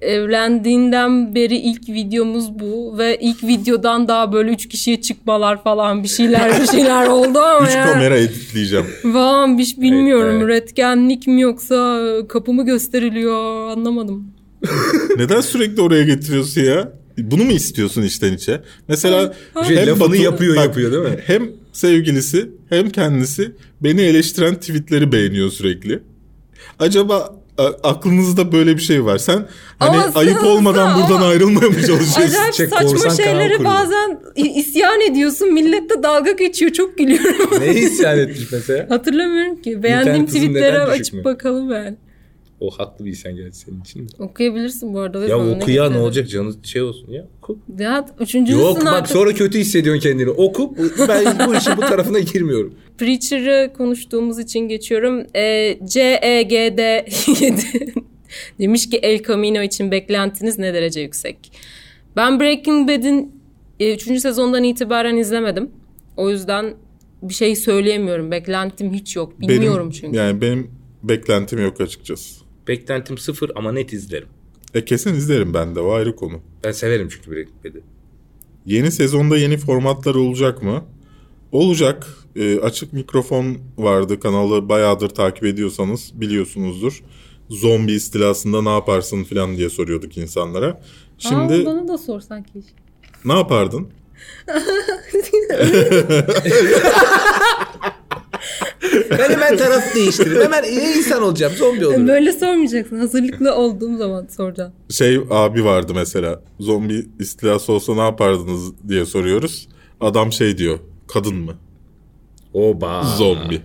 Evlendiğinden beri ilk videomuz bu ve ilk videodan daha böyle üç kişiye çıkmalar falan bir şeyler bir şeyler oldu ama Üç ya. kamera editleyeceğim. Falan bir şey bilmiyorum. Evet, evet. Üretkenlik mi yoksa kapı mı gösteriliyor anlamadım. Neden sürekli oraya getiriyorsun ya? Bunu mu istiyorsun içten içe? Mesela Şey, lafını yapıyor, yapıyor değil mi? Hem sevgilisi hem kendisi beni eleştiren tweetleri beğeniyor sürekli. Acaba a- aklınızda böyle bir şey var. Sen hani Ama ayıp olmadan o. buradan ayrılmaya mı çalışıyorsun? Acayip Şey, saçma kuruyor. bazen isyan ediyorsun. Millet de dalga geçiyor. Çok gülüyorum. Ne isyan etmiş mesela? Hatırlamıyorum ki. Beğendiğim tweetlere açıp bakalım yani. O haklı bir isyan geldi senin için. Okuyabilirsin bu arada. Ya sana oku ya ne olacak canı şey olsun ya. Oku. Ya üçüncüsün Yok bak artık. sonra kötü hissediyorsun kendini. Oku ben bu işin bu tarafına girmiyorum. Preacher'ı konuştuğumuz için geçiyorum. E, CEGD 7 demiş ki El Camino için beklentiniz ne derece yüksek? Ben Breaking Bad'in 3. sezondan itibaren izlemedim. O yüzden bir şey söyleyemiyorum. Beklentim hiç yok. Bilmiyorum benim, çünkü. Yani benim beklentim yok açıkçası. Beklentim sıfır ama net izlerim. E kesin izlerim ben de o ayrı konu. Ben severim çünkü Breaking Bad'i. Yeni sezonda yeni formatlar olacak mı? Olacak. Ee, açık mikrofon vardı. Kanalı bayağıdır takip ediyorsanız biliyorsunuzdur. Zombi istilasında ne yaparsın falan diye soruyorduk insanlara. Şimdi Aa, bana da sorsan keşke. ne yapardın? Ben hemen taraf değiştiririm. Hemen iyi insan olacağım. Zombi olurum. Böyle sormayacaksın. Hazırlıklı olduğum zaman soracağım. Şey abi vardı mesela. Zombi istilası olsa ne yapardınız diye soruyoruz. Adam şey diyor. Kadın mı? Oba. Zombi.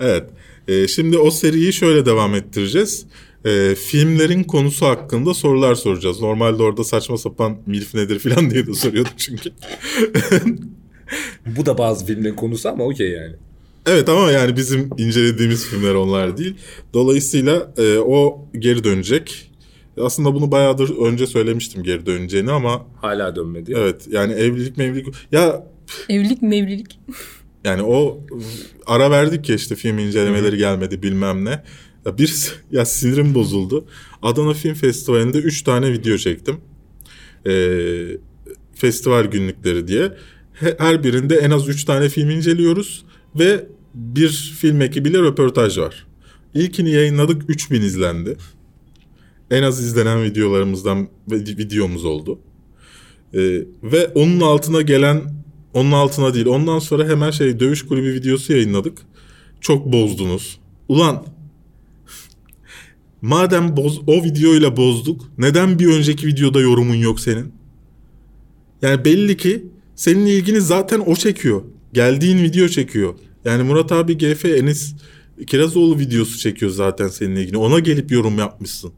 Evet. Ee, şimdi o seriyi şöyle devam ettireceğiz. Ee, filmlerin konusu hakkında sorular soracağız. Normalde orada saçma sapan milf nedir falan diye de soruyorduk çünkü. Bu da bazı filmlerin konusu ama okey yani. Evet ama yani bizim incelediğimiz filmler onlar değil. Dolayısıyla e, o geri dönecek. Aslında bunu bayağıdır önce söylemiştim geri döneceğini ama Hala dönmedi. evet yani evlilik mevlilik... Ya Evlilik mevlilik. Yani o ara verdik ya işte film incelemeleri gelmedi bilmem ne. Ya bir ya sinirim bozuldu. Adana Film Festivali'nde 3 tane video çektim. Ee, festival günlükleri diye. He- Her birinde en az 3 tane film inceliyoruz ve bir film ekibiyle röportaj var. İlkini yayınladık 3000 izlendi. En az izlenen videolarımızdan videomuz oldu. Ee, ve onun altına gelen onun altına değil. Ondan sonra hemen şey dövüş kulübü videosu yayınladık. Çok bozdunuz. Ulan madem boz, o videoyla bozduk neden bir önceki videoda yorumun yok senin? Yani belli ki senin ilgini zaten o çekiyor. Geldiğin video çekiyor. Yani Murat abi GF Enis Kirazoğlu videosu çekiyor zaten senin ilgini. Ona gelip yorum yapmışsın.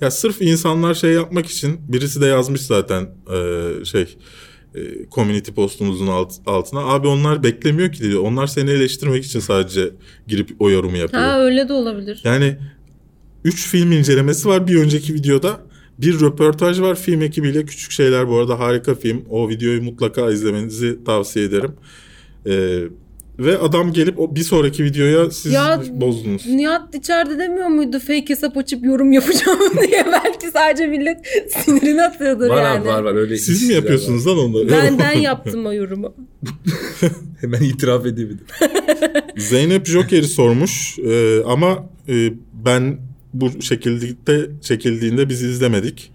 Ya sırf insanlar şey yapmak için birisi de yazmış zaten eee, şey e, community postumuzun alt- altına. Abi onlar beklemiyor ki diyor. Onlar seni eleştirmek için sadece girip o yorumu yapıyor. Ha öyle de olabilir. Yani 3 film incelemesi var bir önceki videoda. Bir röportaj var film ekibiyle. Küçük Şeyler bu arada harika film. O videoyu mutlaka izlemenizi tavsiye ederim. Ee, ve adam gelip o bir sonraki videoya siz Ya, bozdunuz. Nihat içeride demiyor muydu fake hesap açıp yorum yapacağım diye belki sadece millet sinirini atıyordur Var yani. abi var var öyle. Siz mi yapıyorsunuz lan onları? Ben ben yaptım o yorumu. var. Hemen itiraf edebilirim. Zeynep Joker'i sormuş Ee, ama e, ben bu şekilde çekildiğinde biz izlemedik.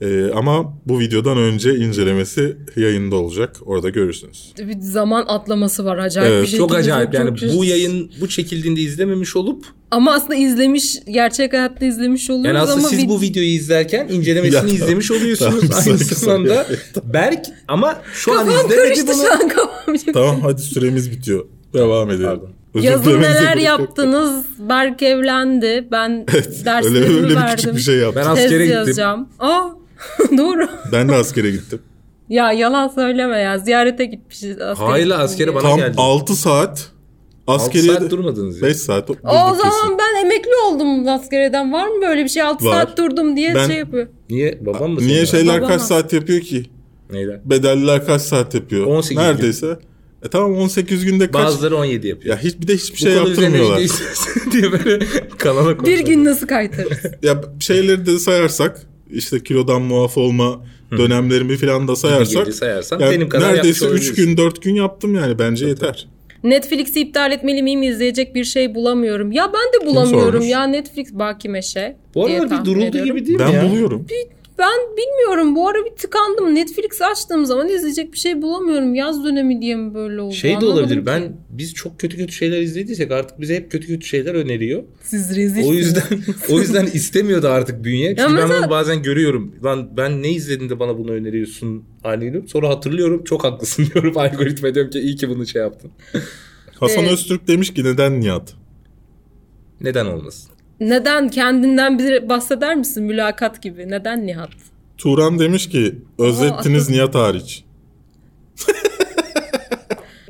Ee, ama bu videodan önce incelemesi yayında olacak. Orada görürsünüz. Bir zaman atlaması var acayip Evet, bir şey. Çok acayip yani çok- bu yayın bu çekildiğinde izlememiş olup Ama aslında izlemiş, gerçek hayatta izlemiş oluyoruz yani aslında ama siz vid- bu videoyu izlerken incelemesini Ya, izlemiş oluyorsunuz tamam, aynı zamanda. Berk ama şu an Kafam izlemedi karıştı bunu. şu an kafam Tamam hadi süremiz bitiyor. Devam edelim. Pardon. Yazın neler yaptınız? Berk evlendi. Ben Öyle, derslerimi öyle bir verdim. küçük bir şey yaptım. Ben Tez askere gittim. yazacağım. Aa doğru. Ben de askere gittim. Ya yalan söyleme ya. Ziyarete gitmişiz. askere Hayır askere bana Tam geldi. 6 saat 6 askeriye saat durmadınız ya. 5 saat. O durduk zaman kesin. ben emekli oldum askereden. Var mı böyle bir şey? 6 Var. saat durdum diye Ben- şey yapıyor. Niye? Babam mı? Niye şeyler Babam kaç saat yapıyor ki? Neyler? Bedelliler kaç saat yapıyor? 18 gün. E tamam 18 günde kaç? Bazıları 17 yapıyor. Ya hiç bir de hiçbir Bu şey yaptırmıyorlar. diye böyle kanala Bir konuşuyor. gün nasıl kaytarırız? Ya şeyleri de sayarsak işte kilodan muaf olma dönemlerimi falan da sayarsak sayarsan yani benim kadar neredeyse yapmış 3 olabilirsin. gün 4 gün yaptım yani bence yeter. Netflix'i iptal etmeli miyim? İzleyecek bir şey bulamıyorum. Ya ben de bulamıyorum ya Netflix Baki Meşe. Bu aralar bir duruldu ediyorum. gibi değil mi Ben ya? buluyorum. Ben bilmiyorum. Bu ara bir tıkandım. Netflix açtığım zaman izleyecek bir şey bulamıyorum. Yaz dönemi diye mi böyle oldu? Şey de Anlamadım olabilir. ki. Ben biz çok kötü kötü şeyler izlediysek artık bize hep kötü kötü şeyler öneriyor. Siz rezil. O yüzden o yüzden istemiyordu artık bünye. Çünkü ben mesela- onu bazen görüyorum. Lan ben ne izledim de bana bunu öneriyorsun halini. Sonra hatırlıyorum. Çok haklısın diyorum. Algoritma diyorum ki iyi ki bunu şey yaptın. Hasan Evet. Öztürk demiş ki neden Nihat? Neden olmasın? Neden kendinden bir bahseder misin mülakat gibi? Neden Nihat? Turan demiş ki özlettiniz Nihat hariç.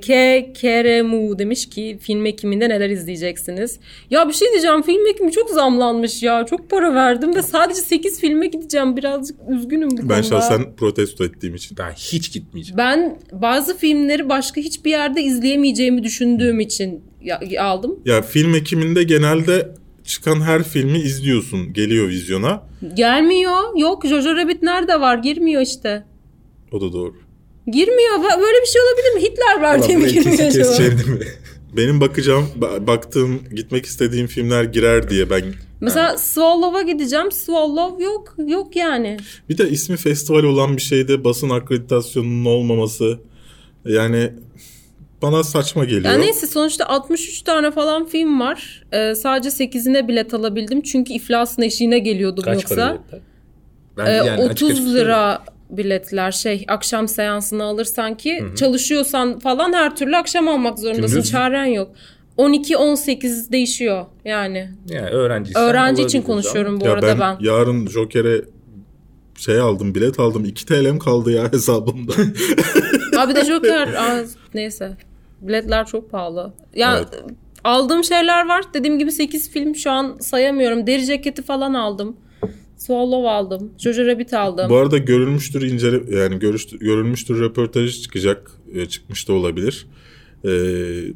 K. Keremu demiş ki film ekiminde neler izleyeceksiniz? Ya bir şey diyeceğim film ekimi çok zamlanmış ya. Çok para verdim ve sadece 8 filme gideceğim. Birazcık üzgünüm bu konuda. Ben şahsen protesto ettiğim için. Ben hiç gitmeyeceğim. Ben bazı filmleri başka hiçbir yerde izleyemeyeceğimi düşündüğüm için ya- aldım. Ya film ekiminde genelde çıkan her filmi izliyorsun. Geliyor vizyona. Gelmiyor. Yok Jojo Rabbit nerede var? Girmiyor işte. O da doğru. Girmiyor. Böyle bir şey olabilir mi? Hitler var diye mi girmiyor acaba? Benim bakacağım, ba- baktığım, gitmek istediğim filmler girer diye ben... Mesela Swallow'a gideceğim. Swallow yok. Yok yani. Bir de ismi festival olan bir şeyde basın akreditasyonunun olmaması yani bana saçma geliyor. Yani neyse sonuçta 63 tane falan film var. Ee, sadece 8'ine bilet alabildim. Çünkü iflasın eşiğine geliyordum Kaç yoksa. para biletler? Ben Ee, yani açık 30 açık lira biletler şey akşam seansını alırsan ki çalışıyorsan falan her türlü akşam almak zorundasın. Gündüz? Çaren yok. 12-18 değişiyor yani. Yani öğrenciysen Öğrenci için konuşuyorum bu ya arada ben, ben. yarın Joker'e şey aldım, bilet aldım. 2 TL'm kaldı ya hesabımda. Abi de Joker aa, neyse. Biletler çok pahalı. Ya Evet. aldığım şeyler var. Dediğim gibi 8 film şu an sayamıyorum. Deri ceketi falan aldım. Swallow aldım. Jojo Rabbit aldım. Bu arada görülmüştür incele yani görüştür, görülmüştür röportajı çıkacak. E, çıkmış da olabilir. E,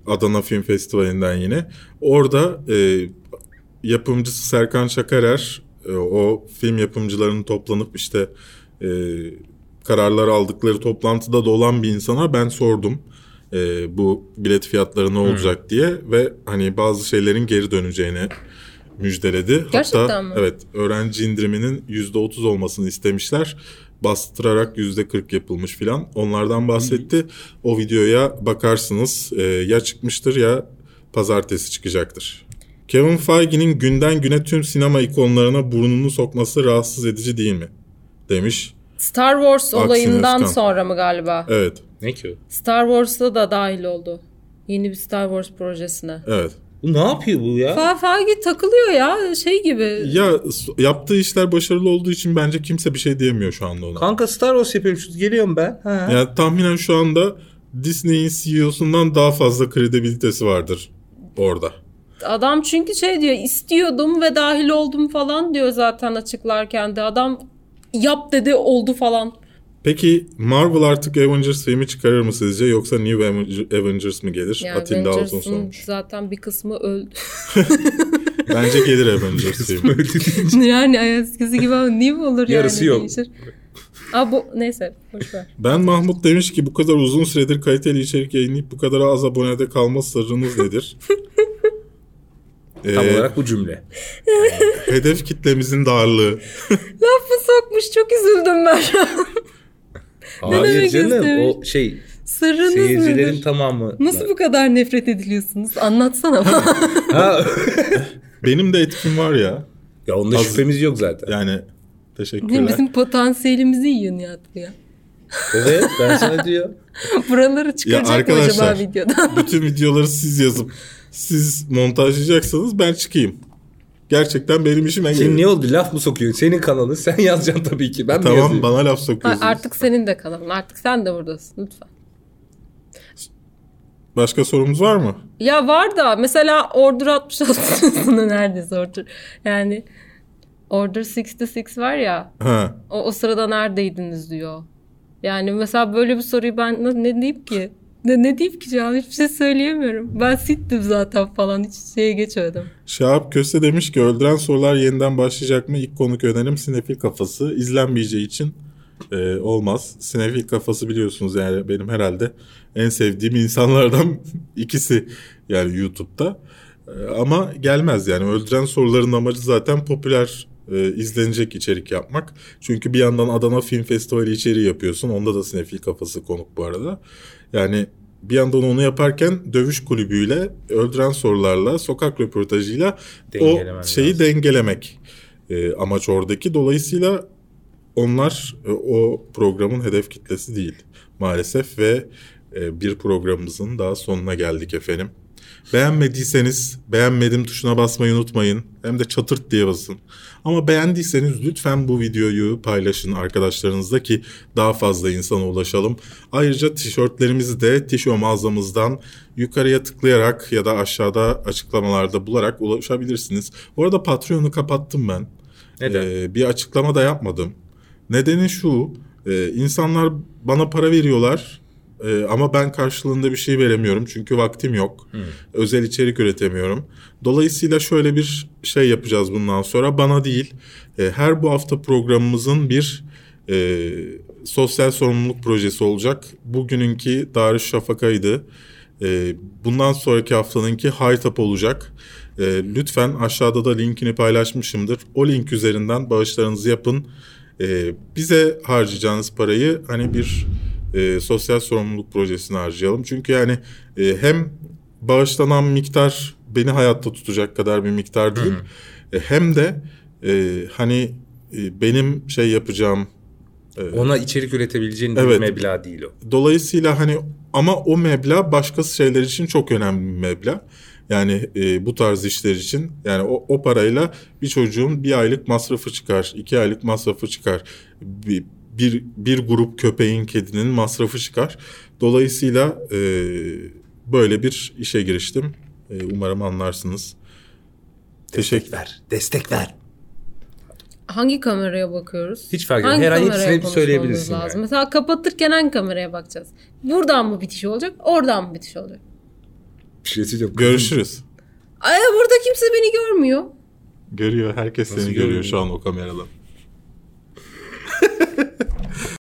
Adana Film Festivali'nden yine. Orada e, yapımcısı Serkan Çakarer e, o film yapımcılarının toplanıp işte e, kararlar aldıkları toplantıda da olan bir insana ben sordum. E, bu bilet fiyatları ne olacak diye ve hani bazı şeylerin geri döneceğini müjdeledi. Gerçekten Hatta mi? evet öğrenci indiriminin %30 olmasını istemişler. Bastırarak %40 yapılmış filan. Onlardan bahsetti. O videoya bakarsınız. Ee, ya çıkmıştır ya pazartesi çıkacaktır. Kevin Feige'nin günden güne tüm sinema ikonlarına burnunu sokması rahatsız edici değil mi? Demiş. Star Wars Aksine olayından sonra mı galiba? Evet, Ne ki o? Star Wars'ta da dahil oldu. Yeni bir Star Wars projesine. evet. Bu ne yapıyor bu ya? Fa Fagi takılıyor ya şey gibi. Ya yaptığı işler başarılı olduğu için bence kimse bir şey diyemiyor şu anda ona. Kanka Star Wars yapıyorum. Şu- Geliyorum ben. Ha. Yani tahminen şu anda Disney'in CEO'sundan daha fazla kredibilitesi vardır orada. Adam çünkü şey diyor istiyordum ve dahil oldum falan diyor zaten açıklarken de. Adam yap dedi oldu falan. Peki Marvel artık Avengers filmi çıkarır mı sizce yoksa New Avenger- Avengers mı gelir? Yani sormuş. zaten bir kısmı öldü. Bence gelir Avengers filmi. yani eskisi gibi mi olur Yarısı yani yok. değişir. Aa bu neyse boş ver. Ben Mahmut demiş ki bu kadar uzun süredir kaliteli içerik yayınlayıp bu kadar az abonede kalma sırrınız nedir? Tam Ee, olarak bu cümle. hedef kitlemizin darlığı. Lafı sokmuş çok üzüldüm ben. Hayır canım istemiş? o şey Sırrınız seyircilerin nedir? tamamı. Nasıl bu kadar nefret ediliyorsunuz? Anlatsana bana. Ha. Benim de etkim var ya. ya onda Az- şüphemiz yok zaten. Yani teşekkürler. Bizim potansiyelimizi yiyin ya. ya. Evet ben sana diyor. Buraları çıkaracak mı arkadaşlar, acaba videodan? Bütün videoları siz yazıp siz montajlayacaksanız ben çıkayım. Gerçekten benim işime Şimdi gelir. ne oldu laf mı sokuyorsun? Senin kanalın sen yazacaksın tabii ki. Ben mi Tamam yazayım? bana laf Ha, sokuyorsunuz. artık senin de kanalın. Artık sen de buradasın lütfen. Başka sorumuz var mı? Ya var da mesela Order 66'sını neredeyse Order. Yani Order 66 var ya Ha. o, o sırada neredeydiniz diyor. Yani mesela böyle bir soruyu ben ne, ne diyeyim ki? Ne, ne diyeyim ki cevap hiçbir şey söyleyemiyorum. Ben sittim zaten falan hiç şeye geçmedim. Şahap Köse demiş ki öldüren sorular yeniden başlayacak mı? İlk konuk önerim Sinefil Kafası. İzlenmeyeceği için e, olmaz. Sinefil Kafası biliyorsunuz yani benim herhalde en sevdiğim insanlardan ikisi yani YouTube'da. E, ama gelmez yani öldüren soruların amacı zaten popüler e, izlenecek içerik yapmak. Çünkü bir yandan Adana Film Festivali içeriği yapıyorsun. Onda da Sinefil Kafası konuk bu arada. Yani bir yandan onu yaparken dövüş kulübüyle, öldüren sorularla, sokak röportajıyla o şeyi lazım. dengelemek e, amaç oradaki. Dolayısıyla onlar e, o programın hedef kitlesi değil maalesef ve e, bir programımızın daha sonuna geldik efendim. Beğenmediyseniz beğenmedim tuşuna basmayı unutmayın. Hem de çatırt diye basın. Ama beğendiyseniz lütfen bu videoyu paylaşın arkadaşlarınızla ki daha fazla insana ulaşalım. Ayrıca tişörtlerimizi de tişo mağazamızdan yukarıya tıklayarak ya da aşağıda açıklamalarda bularak ulaşabilirsiniz. Bu arada Patreon'u kapattım ben. Neden? Ee, bir açıklama da yapmadım. Nedeni şu, e, insanlar bana para veriyorlar e, ama ben karşılığında bir şey veremiyorum çünkü vaktim yok. Özel içerik üretemiyorum. Dolayısıyla şöyle bir şey yapacağız bundan sonra. Bana değil, e, her bu hafta programımızın bir e, sosyal sorumluluk projesi olacak. Bugününki Darüşşafaka'ydı. E, bundan sonraki haftanınki Haytap olacak. E, lütfen aşağıda da linkini paylaşmışımdır. O link üzerinden bağışlarınızı yapın. E, bize harcayacağınız parayı hani bir e, sosyal sorumluluk projesine harcayalım. Çünkü yani e, hem bağışlanan miktar beni hayatta tutacak kadar bir miktar değil. E, hem de e, hani e, benim şey yapacağım Ona içerik üretebileceğin Evet. bir meblağ değil o. Dolayısıyla hani ama o meblağ başka şeyler için çok önemli bir meblağ. Yani e, bu tarz işler için yani o, o parayla bir çocuğun bir aylık masrafı çıkar, iki aylık masrafı çıkar. Bir, bir, bir grup köpeğin, kedinin masrafı çıkar. Dolayısıyla e, böyle bir işe giriştim. E, umarım anlarsınız. Teşekkür ver. Destek ver. Hangi kameraya bakıyoruz? Hiç fark etmez. Her an hepsini söyleyebilirsin lazım? yani. Mesela kapatırken hangi kameraya bakacağız? Buradan mı bitiş olacak? Oradan mı bitiş olacak? Bir şey söyleyeceğim. Görüşürüz. Ay burada kimse beni görmüyor. Görüyor. Herkes Nasıl seni görüyor görüyor? şu an o kameradan.